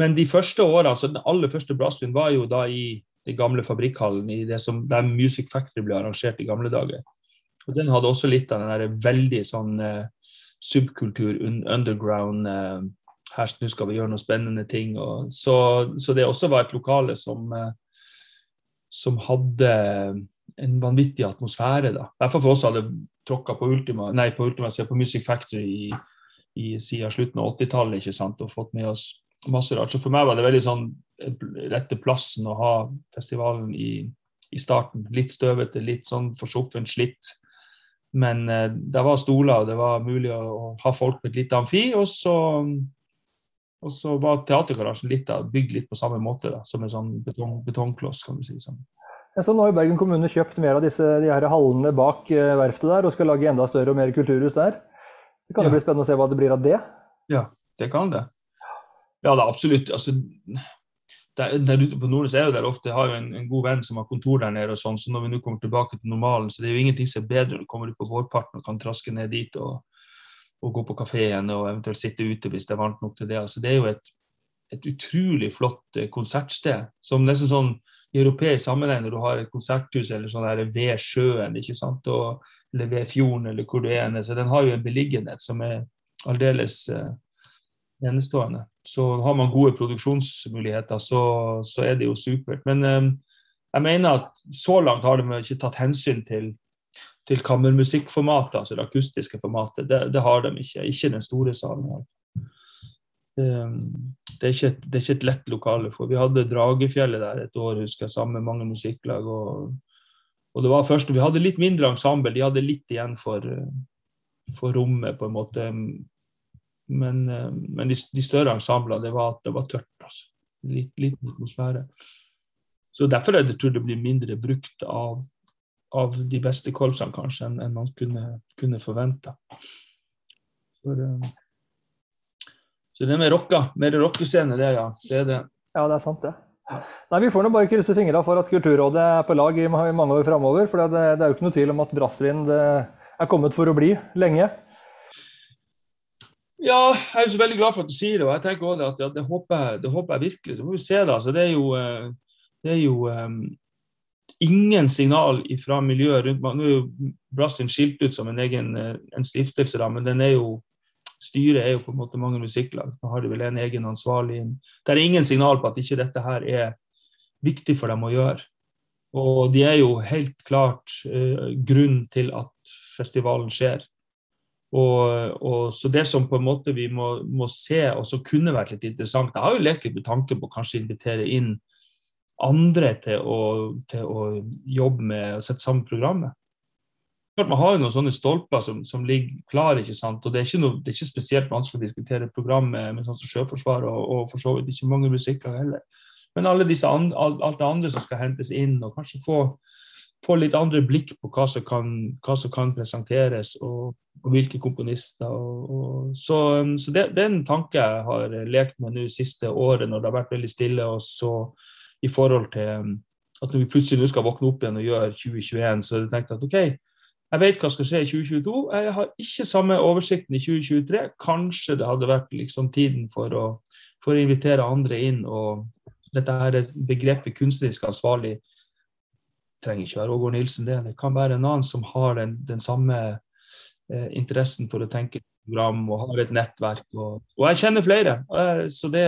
men de første årene, altså den aller første brassbyen, var jo da i den gamle fabrikkhallen, i det som, der Music Factory ble arrangert i gamle dager. Og Den hadde også litt av den der veldig sånn eh, subkultur, un underground eh, her nå skal vi gjøre noen spennende ting. Og så, så det også var et lokale som, eh, som hadde en vanvittig atmosfære. da. I for oss hadde tråkka på Ultima, nei, på, Ultima, på Music Factory i, i, siden slutten av 80-tallet ikke sant, og fått med oss masse rart. Så for meg var det veldig sånn rette plassen å ha festivalen i, i starten. Litt støvete, litt sånn forsoffen, slitt. Men eh, det var stoler, og det var mulig å, å ha folk på et lite amfi. Og så, og så var teatergarasjen litt av, bygd litt på samme måte, da, som en sånn betong, betongkloss. kan du si. Sånn. Jeg så nå har jo Bergen kommune kjøpt mer av disse, de her hallene bak eh, verftet der, og skal lage enda større og mer kulturhus der. Det kan jo Ja. bli spennende å se hva det blir av det. Ja, det kan det. Ja, da, absolutt. Altså, der, der ute på Nordnes er jo der ofte Jeg har jo en, en god venn som har kontor der nede. og sånn, så Når vi nå kommer tilbake til normalen, så det er jo ingenting som er bedre når du kommer ut på vårparten og kan traske ned dit og, og gå på kafeen og eventuelt sitte ute hvis det er varmt nok til det. Altså, det er jo et, et utrolig flott eh, konsertsted. som nesten sånn i europeisk sammenheng når du har et konserthus eller sånn der ved sjøen, ikke sant, og, eller ved fjorden eller hvor du er. så Den har jo en beliggenhet som er aldeles uh, enestående. Så har man gode produksjonsmuligheter, så, så er det jo supert. Men eh, jeg mener at så langt har de ikke tatt hensyn til, til kammermusikkformatet, altså det akustiske formatet. Det, det har de ikke. Ikke den store salen. Det, det, er et, det er ikke et lett lokale for. Vi hadde Dragefjellet der et år, husker jeg, sammen med mange musikklag. og og det var først vi hadde litt mindre ensemble, de hadde litt igjen for, for rommet, på en måte. Men, eh, men de, de større ensemblene, det var, det var tørt. altså. Litt, liten atmosfære. Så derfor er det, tror jeg det blir mindre brukt av, av de beste korpsene, kanskje, enn en man kunne, kunne forvente. For, eh, så det med rocka. Mer rockescene, det, ja. Det er det. Ja, det er sant, det. Nei, Vi får bare krysse fingrene for at Kulturrådet er på lag i mange år framover. For det, det er jo ikke noe tvil om at brassvin er kommet for å bli lenge. Ja, jeg er så veldig glad for at du sier det. og jeg tenker også at ja, det, håper jeg, det håper jeg virkelig. Så får vi se, da. Så det er jo, eh, det er jo um, ingen signal fra miljøet rundt meg. Nå er jo Brassvin skilt ut som en egen eh, en stiftelse, da, men den er jo styret er jo på en måte mange musikklag. Nå har de vel en egen ansvarlig. Det er ingen signal på at ikke dette her er viktig for dem å gjøre. Og de er jo helt klart uh, grunn til at festivalen skjer. Og, og, så det som på en måte vi må, må se, og som kunne vært litt interessant Jeg har jo lekt litt med tanken på å kanskje invitere inn andre til å, til å jobbe med å sette sammen programmet. Man har jo noen sånne stolper som, som ligger klare, ikke sant? og det er ikke, noe, det er ikke spesielt vanskelig å diskutere programmet med, sånn som Sjøforsvaret, og, og for så vidt ikke mange musikker heller. Men alle disse and, alt, alt det andre som skal hentes inn, og kanskje få, få litt andre blikk på hva som kan, hva som kan presenteres, og, og hvilke komponister. Og, og, så så det, det er en tanke jeg har lekt med nå siste året, når det har vært veldig stille. og så i forhold til at når vi plutselig skal våkne opp igjen og gjøre 2021, så har jeg tenkt at OK, jeg vet hva skal skje i 2022. Jeg har ikke samme oversikten i 2023. Kanskje det hadde vært liksom tiden for å, for å invitere andre inn. og dette her begrepet kunstnerisk ansvarlig trenger ikke være Ågård Nilsen. Det Det kan være en annen som har den, den samme eh, interessen for å tenke program og har et nettverk. Og, og jeg kjenner flere. Eh, så, det,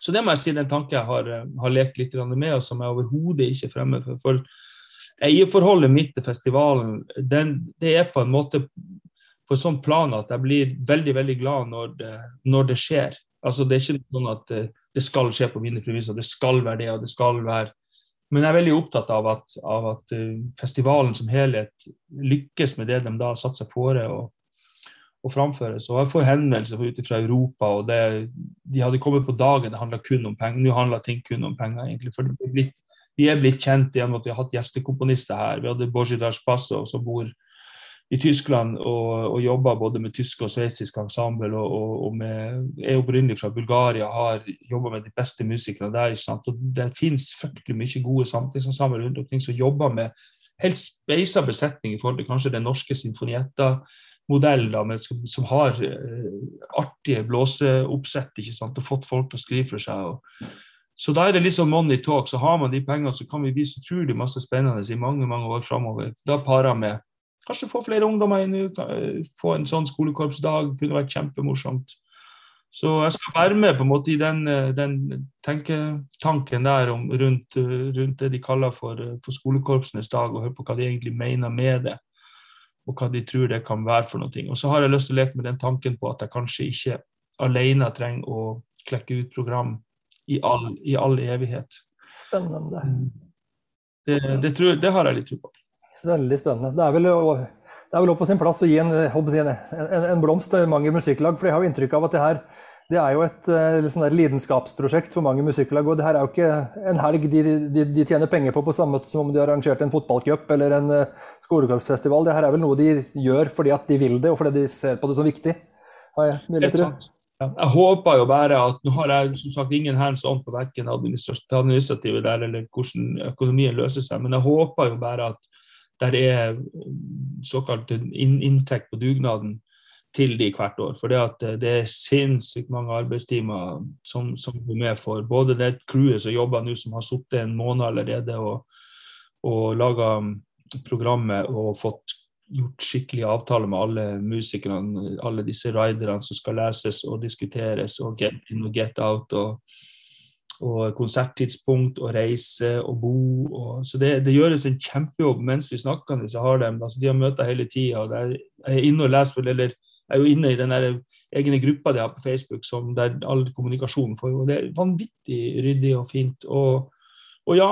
så det må jeg si den tanke jeg har, har lekt litt med, og som jeg overhodet ikke fremmer fremme for. for eierforholdet mitt til festivalen, den, det er på en måte på et sånt plan at jeg blir veldig veldig glad når det, når det skjer. Altså Det er ikke sånn at det, det skal skje på mine premisser, det skal være det og det skal være Men jeg er veldig opptatt av at, av at uh, festivalen som helhet lykkes med det de da har satt seg fore å, å framføre. Så jeg får henvendelser ut fra Europa, og det, de hadde kommet på dagen det handla kun om penger. Nå handler ting kun om penger, egentlig. for det er blitt vi er blitt kjent gjennom at vi har hatt gjestekomponister her. Vi hadde Bozjidar Spasov som bor i Tyskland og, og jobber både med tysk og sveitsisk ensemble. Og, og, og med, er opprinnelig fra Bulgaria, har jobba med de beste musikerne der. Sant? Og Det finnes fryktelig mye gode samtidsensembler rundt omkring som jobber med helt speisa besetning i forhold til kanskje den norske sinfonietta-modellen, som, som, har uh, artige blåseoppsett ikke sant? og fått folk til å skrive for seg. og så da er det liksom money talk. Så har man de pengene, så kan vi vise utrolig masse spennende i mange mange år framover. Da parer med Kanskje få flere ungdommer inn, få en sånn skolekorpsdag. kunne vært kjempemorsomt. Så jeg skal være med på en måte i den, den tenketanken der om, rundt, rundt, det de kaller for, for, skolekorpsenes dag, og høre på hva de egentlig mener med det. Og hva de tror det kan være for noe. Og så har jeg lyst til å leke med den tanken på at jeg kanskje ikke alene trenger å klekke ut program i all, i all evighet. Spennende. Det, det, tror, det har jeg litt tro på. Veldig spennende. Det er vel, det er vel på sin plass å gi en, en, en, en blomst til mange musikklag. For jeg har jo inntrykk av at det her det er jo et eh, sånn lidenskapsprosjekt for mange musikklag. Og det her er jo ikke en helg de, de, de, tjener penger på på samme måte som om de har arrangert en fotballcup eller en uh, skolekorpsfestival. Det her er vel noe de gjør fordi at de vil det, og fordi de ser på det som viktig. Har jeg Ja, jeg håper jo bare at Nå har jeg som sagt ingen hands on på verken administrative der eller hvordan økonomien løser seg, men jeg håper jo bare at der er såkalt inntekt på dugnaden til de hvert år. For det, at det er sinnssykt mange arbeidstimer som, som går med for både det crewet som jobber nå, som har sittet en måned allerede og, og laga mm, programmet og fått gjort skikkelig avtaler med alle musikerne, alle disse riderne som skal leses og diskuteres, og get in og get out. og og konserttidspunkt og reise og bo. Og, så det, det, gjøres en kjempejobb mens vi snakker. Jeg har dem, altså De har møter hele tida. Jeg er inne og leser, eller jeg er jo inne i den egne gruppa de har på Facebook som der all kommunikasjon foregår. Det er vanvittig ryddig og fint. Og, og, ja,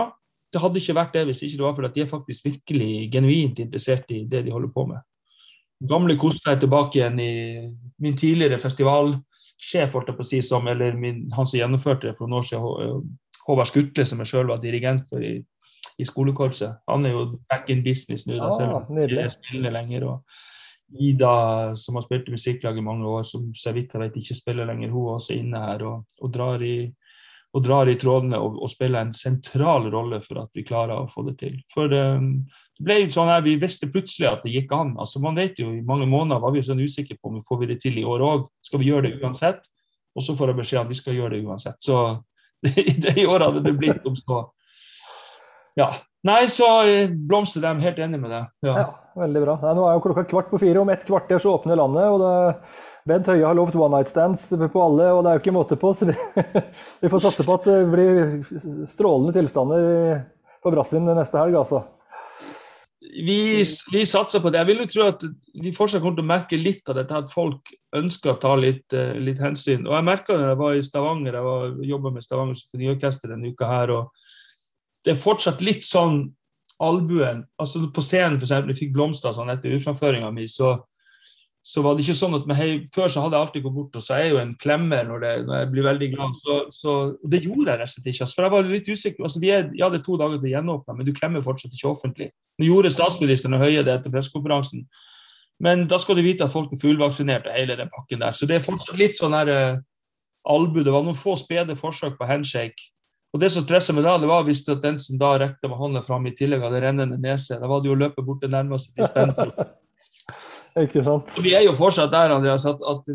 det hadde ikke vært det hvis ikke det var fordi at de er faktisk virkelig genuint interessert i det de holder på med. Gamle koster er tilbake igjen i min tidligere festival sjef, holdt jeg på å si, som, eller min, han som gjennomførte det for noen år siden, Håvard Skutle, som jeg sjøl var dirigent for i, i, skolekorpset. Han er jo back in business nå, da, ah, selv om han ikke spiller lenger. og Ida, som har spilt i musikklag i mange år, som så vidt jeg vet ikke spiller lenger, hun er også inne her og, og drar i og drar i trådene og, og, spiller en sentral rolle for at vi klarer å få det til. For um, det ble jo sånn her, Vi visste plutselig at det gikk an. altså man vet jo I mange måneder var vi jo sånn usikre på om vi får det til i år òg. Skal vi gjøre det uansett? Og så får jeg beskjed om at vi skal gjøre det uansett. Så det, det i år hadde det blitt om så Ja. Nei, så eh, blomster dem. Helt enig med deg. Ja. ja. veldig bra. Nei, nå er jo klokka kvart på fire. Om et kvarter så åpner landet. og det Bent Høie har lovt one night stands på alle, og det er jo ikke måte på. Så vi, vi får satse på at det blir strålende tilstander på Brassin neste helg, altså. Vi, vi, satser på det. Jeg vil jo tro at vi fortsatt kommer til å merke litt av dette, at folk ønsker å ta litt, eh, litt hensyn. Og Jeg merka det da jeg var i Stavanger, jeg jobba med Stavanger Symfoniorkester denne uka her. og Det er fortsatt litt sånn albuen altså På scenen, eksempel, jeg fikk blomster sånn etter utframføringa mi, så så var det ikke sånn at hei, Før så hadde jeg alltid gått bort, og så er jeg jo en klemmer når, det, når jeg blir veldig glad. Så, så Det gjorde jeg rett og slett ikke. Altså, for jeg var litt usikker. altså vi er, Jeg hadde to dager til å gjenåpne, men du klemmer fortsatt ikke offentlig. Nå gjorde statsministeren og Høie det etter pressekonferansen. Men da skal du vite at folk er fullvaksinert og hele den pakken der. Så det er fortsatt litt sånn her uh, albu. Det var noen få spede forsøk på handshake. Og det som stressa meg da, det var hvis den som da rekte med hånda fram, i tillegg hadde rennende nese. Da var det jo å løpe bort til nærmeste dispenser. Ikke sant? Og vi er jo fortsatt der, Andreas, at, at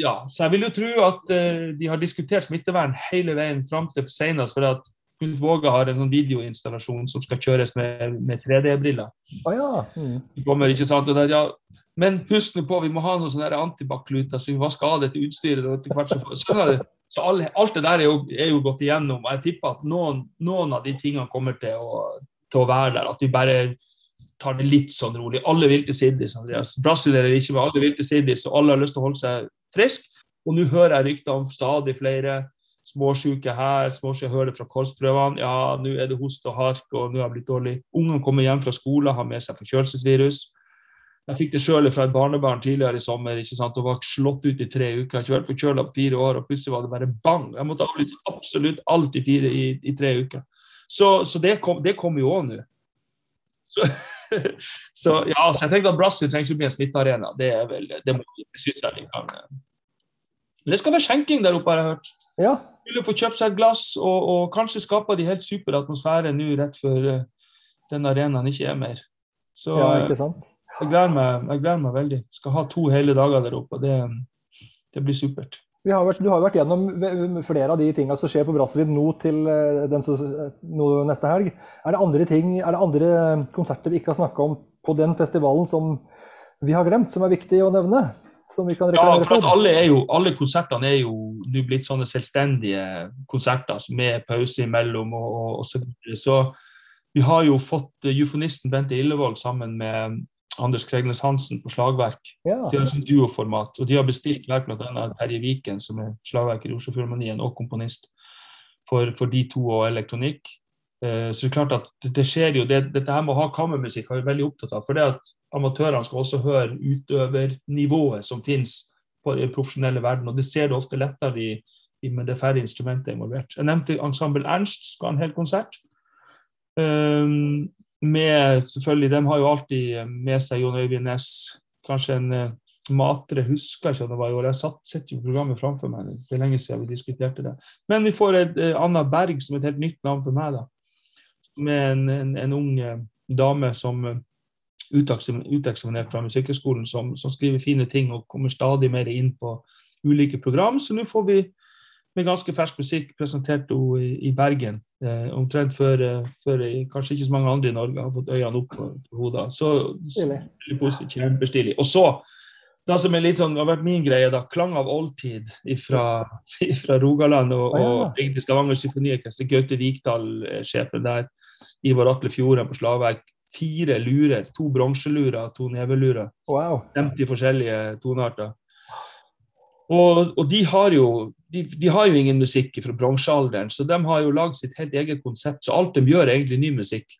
ja, så jeg vil jo tro at uh, de har diskutert smittevern hele veien fram til senest. For at Knut Våge har en sånn videoinstallasjon som skal kjøres med, med 3D-briller. Oh, ja. mm. kommer, ikke sant? Der, ja. Men husk nå på, vi må ha noen sånne antibac-kluter, så vi vasker av dette utstyret. etter hvert så, så, så alle, Alt det der er jo, er jo, gått igjennom. og Jeg tipper at noen, noen av de tingene kommer til å, til å være der. At vi bare tar det litt sånn rolig. Alle vil til Siddis, Andreas. Brassvin eller ikke, men alle vil til Siddis, og alle har lyst til å holde seg frisk. Og nå hører jeg rykter om stadig flere småsjuke her, småsjuke jeg hører fra korsprøvene, Ja, nå er det host og hark, og nå har jeg blitt dårlig. Ungene kommer hjem fra skolen, har med seg forkjølelsesvirus. Jeg fikk det sjøl fra et barnebarn tidligere i sommer. ikke sant, og var slått ut i tre uker. Jeg har ikke vært forkjøla på fire år, og plutselig var det bare bang. Jeg måtte avlyse absolutt alt i fire i, i tre uker. Så, så det, kom, jo òg nå. så, ja, så jeg tenkte at Brasil trengs å bli en smittearena. Det er vel, det må vi kan. Men det skal være skjenking der oppe, har jeg hørt. Ja. Vil få kjøpt seg et glass, og, og kanskje skaper de helt super atmosfære nå rett før uh, den arenaen ikke er mer. Så ja, ikke sant? Jeg gleder, meg, jeg gleder meg veldig. Skal ha to hele dager der oppe. Det, det blir supert. Har vært, du har vært gjennom flere av de tingene som skjer på Brazzaville nå til den, nå neste helg. Er det, andre ting, er det andre konserter vi ikke har snakka om på den festivalen som vi har glemt, som er viktig å nevne? Som vi kan ja, for alle, jo, alle, konsertene er jo nå blitt sånne selvstendige konserter med pause imellom og, og, og så videre. Så vi har jo fått eufonisten Bente Illevold sammen med Anders Kregnes Hansen på slagverk. Ja. De har sånn duoformat, og de har bestilt verk bl.a. Terje Viken, som er slagverker i Oslofilharmonien og komponist, for, for, de to og elektronikk. Eh, så det er klart at det, det skjer jo, det, Dette her med å ha kammermusikk har vi veldig opptatt av. For det at amatørene skal også høre utøvernivået som finnes på den profesjonelle verden, og det ser du ofte lettere i, i, med det færre instrumenter involvert. Jeg nevnte Ensemble Ernst skal ha en hel konsert. Um, med selvfølgelig, De har jo alltid med seg Jon Øyvind Næss. Kanskje en uh, Matre husker ikke om det var i år. Jeg satt, sitter jo programmet framfor meg. Det er lenge siden vi diskuterte det. Men vi får et, uh, Anna Berg som et helt nytt navn for meg. da. Med en, en, en ung dame som uteksaminert fra Musikkhøgskolen, som, som, skriver fine ting og kommer stadig mer inn på ulike program. Så nå får vi med ganske fersk musikk presentert hun i, i Bergen. Eh, omtrent før, eh, før, kanskje ikke så mange andre i Norge har fått øynene opp på, på hodet. Så positivt, kjempestilig. Og så, det som er litt sånn, har vært min greie, da, klang av oldtid fra Rogaland og, ah, ja. og Stavanger Symfoniorkester. Gaute Vikdal, sjefen der. Ivar Atle Fjorden på slagverk. Fire lurer. To bronselurer, to nevelurer. Wow. 50 forskjellige tonearter. Og, og de, har jo, de, de, har jo, ingen musikk fra bronsealderen, så de har jo lagd sitt helt eget konsept. Så alt de gjør, er egentlig ny musikk.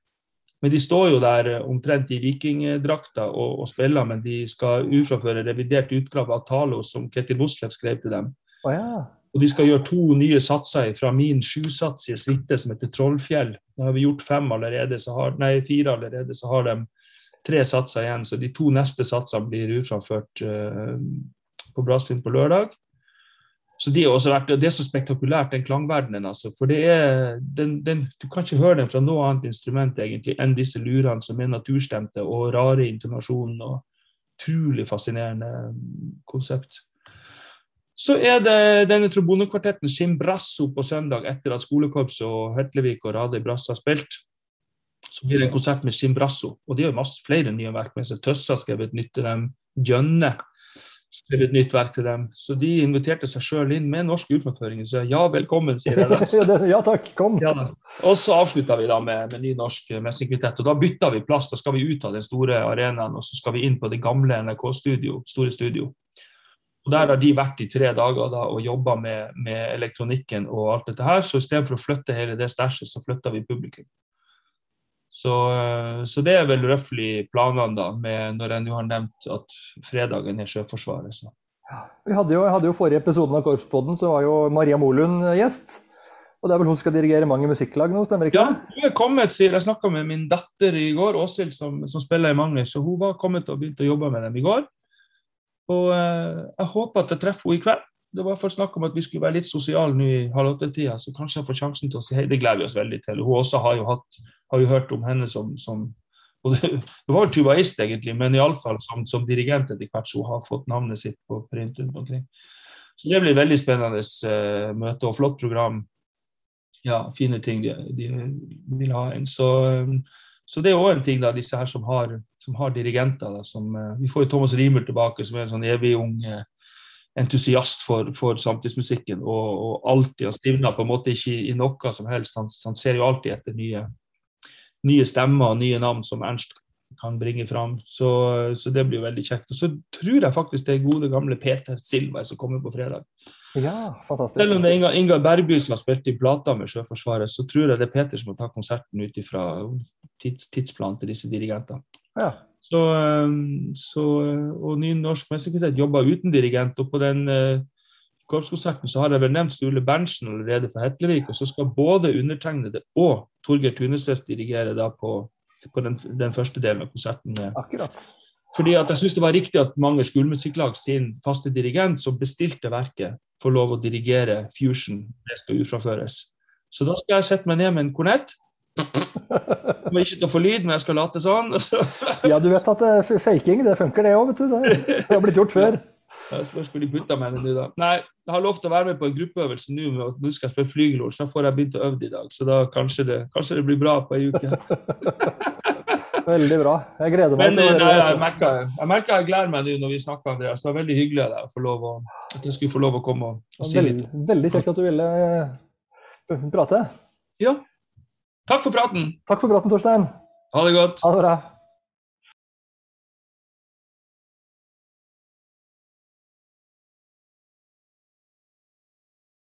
Men de står jo der eh, omtrent i vikingdrakter og, og, spiller, men de skal ufraføre revidert utgave av Talo som Ketil Moslev skrev til dem. Oh, ja. Og de skal gjøre to nye satser fra min sjusatsige suite som heter Trollfjell. Da har vi gjort fem allerede, har, nei, fire allerede, så har de tre satser igjen. Så de to neste satsene blir uframført uh, på Brassfilm på lørdag. Så de har også vært, Det er så spektakulært, den klangverdenen. altså, for det er, den, den, Du kan ikke høre den fra noe annet instrument egentlig enn disse lurene som er naturstemte og rare intonasjonen. og Utrolig fascinerende konsept. Så er det denne trombonekvartetten Simbrasso på søndag, etter at skolekorps og Høtlevik og Radøy Brass har spilt. Så blir det en konsert med Simbrasso. Og de har masse flere nye verk med. Tøssa har skrevet nytt til dem. Gjønne skrev et nytt verk til dem. Så de inviterte seg sjøl inn med norsk utføring. Så ja, velkommen, sier jeg ja takk, kom. Ja, og så avslutta vi da med, med ny norsk messingkvintett. Og da bytta vi plass. Da skal vi ut av den store arenaen og så skal vi inn på det gamle NRK-studio, store studio. Og Der har de vært i tre dager da, og jobba med, med, elektronikken og alt dette her. Så istedenfor å flytte hele det stæsjet, så flytta vi publikum. Så, eh, så, det er vel røftlig planene, da, med, når jeg nå har nevnt at fredagen er Sjøforsvaret. Så. Vi hadde jo, hadde jo forrige episoden av Korpspodden, så var jo Maria Molund gjest. Og det er vel hun skal dirigere mange musikklag nå, stemmer ikke det? Ja, hun er kommet, sier Jeg snakka med min datter i går, Åshild, som, som, spiller i mange. Så hun var kommet og begynte å jobbe med dem i går. Og eh, jeg håper at jeg treffer henne i kveld. Det var i hvert fall snakk om at vi skulle være litt sosiale nå i halv åtte-tida, så kanskje jeg får sjansen til å si hei. Det gleder vi oss veldig til. Hun også har jo, hatt, har jo hørt om henne som, som og det, det var vel tubaist, egentlig, men iallfall som, som dirigent etter hvert, så hun har fått navnet sitt på print rundt omkring. Så det blir veldig spennende uh, møte og flott program. Ja, fine ting de, de vil ha inn. Så, um, så det er òg en ting, da, disse her som har, som har dirigenter. Da, som, uh, vi får jo Thomas Riemel tilbake, som er en sånn evig ung uh, entusiast for, for samtidsmusikken og, og, alltid har stivna på en måte ikke i, noe som helst. Han, han, ser jo alltid etter nye, nye stemmer og nye navn, som Ernst kan bringe fram. Så, så det blir veldig kjekt. Og så tror jeg faktisk det er gode, gamle Peter Silva som kommer på fredag. Ja, fantastisk. Selv om det er Inga, Ingar Bergby som har spilt i plata med Sjøforsvaret, så tror jeg det er Peter som må ta konserten ut ifra tids, tidsplanen til disse dirigentene. Ja. Så, um, så, og Ny Norsk Mesterkvintet jobber uten dirigent. Og på den uh, korpskonserten så har jeg vel nevnt Sturle Berntsen allerede fra Hetlevik. Og så skal både undertegnede og Torgeir Tunesnes dirigere da på, på den, den, første delen av konserten. Akkurat. Fordi at jeg syns det var riktig at mange skolemusikklag sin faste dirigent som bestilte verket, får lov å dirigere Fusion. Det skal utfraføres. Så da skal jeg sette meg ned med en kornett. Kommer ikke til å få lyd, men jeg skal late sånn. ja, du vet at uh, faking, det funker det òg, vet du. Det, har blitt gjort før. Jeg spørs hvor de putter meg nå, da. Nei, jeg har lovt å være med på en gruppeøvelse nå. Nå skal jeg spille flygelord, så da får jeg begynt å øve i dag. Så da kanskje det, kanskje det blir bra på ei uke. Veldig bra. Jeg gleder meg Men, til nei. Jeg merker jeg, merker jeg gleder meg nå når vi snakker, Andreas. Det var veldig hyggelig av deg at jeg skulle få lov å komme og, og si litt. Veldig kjekt at du ville eh, prate. Ja. Takk for praten. Takk for praten, Torstein. Ha det godt. Ha det bra.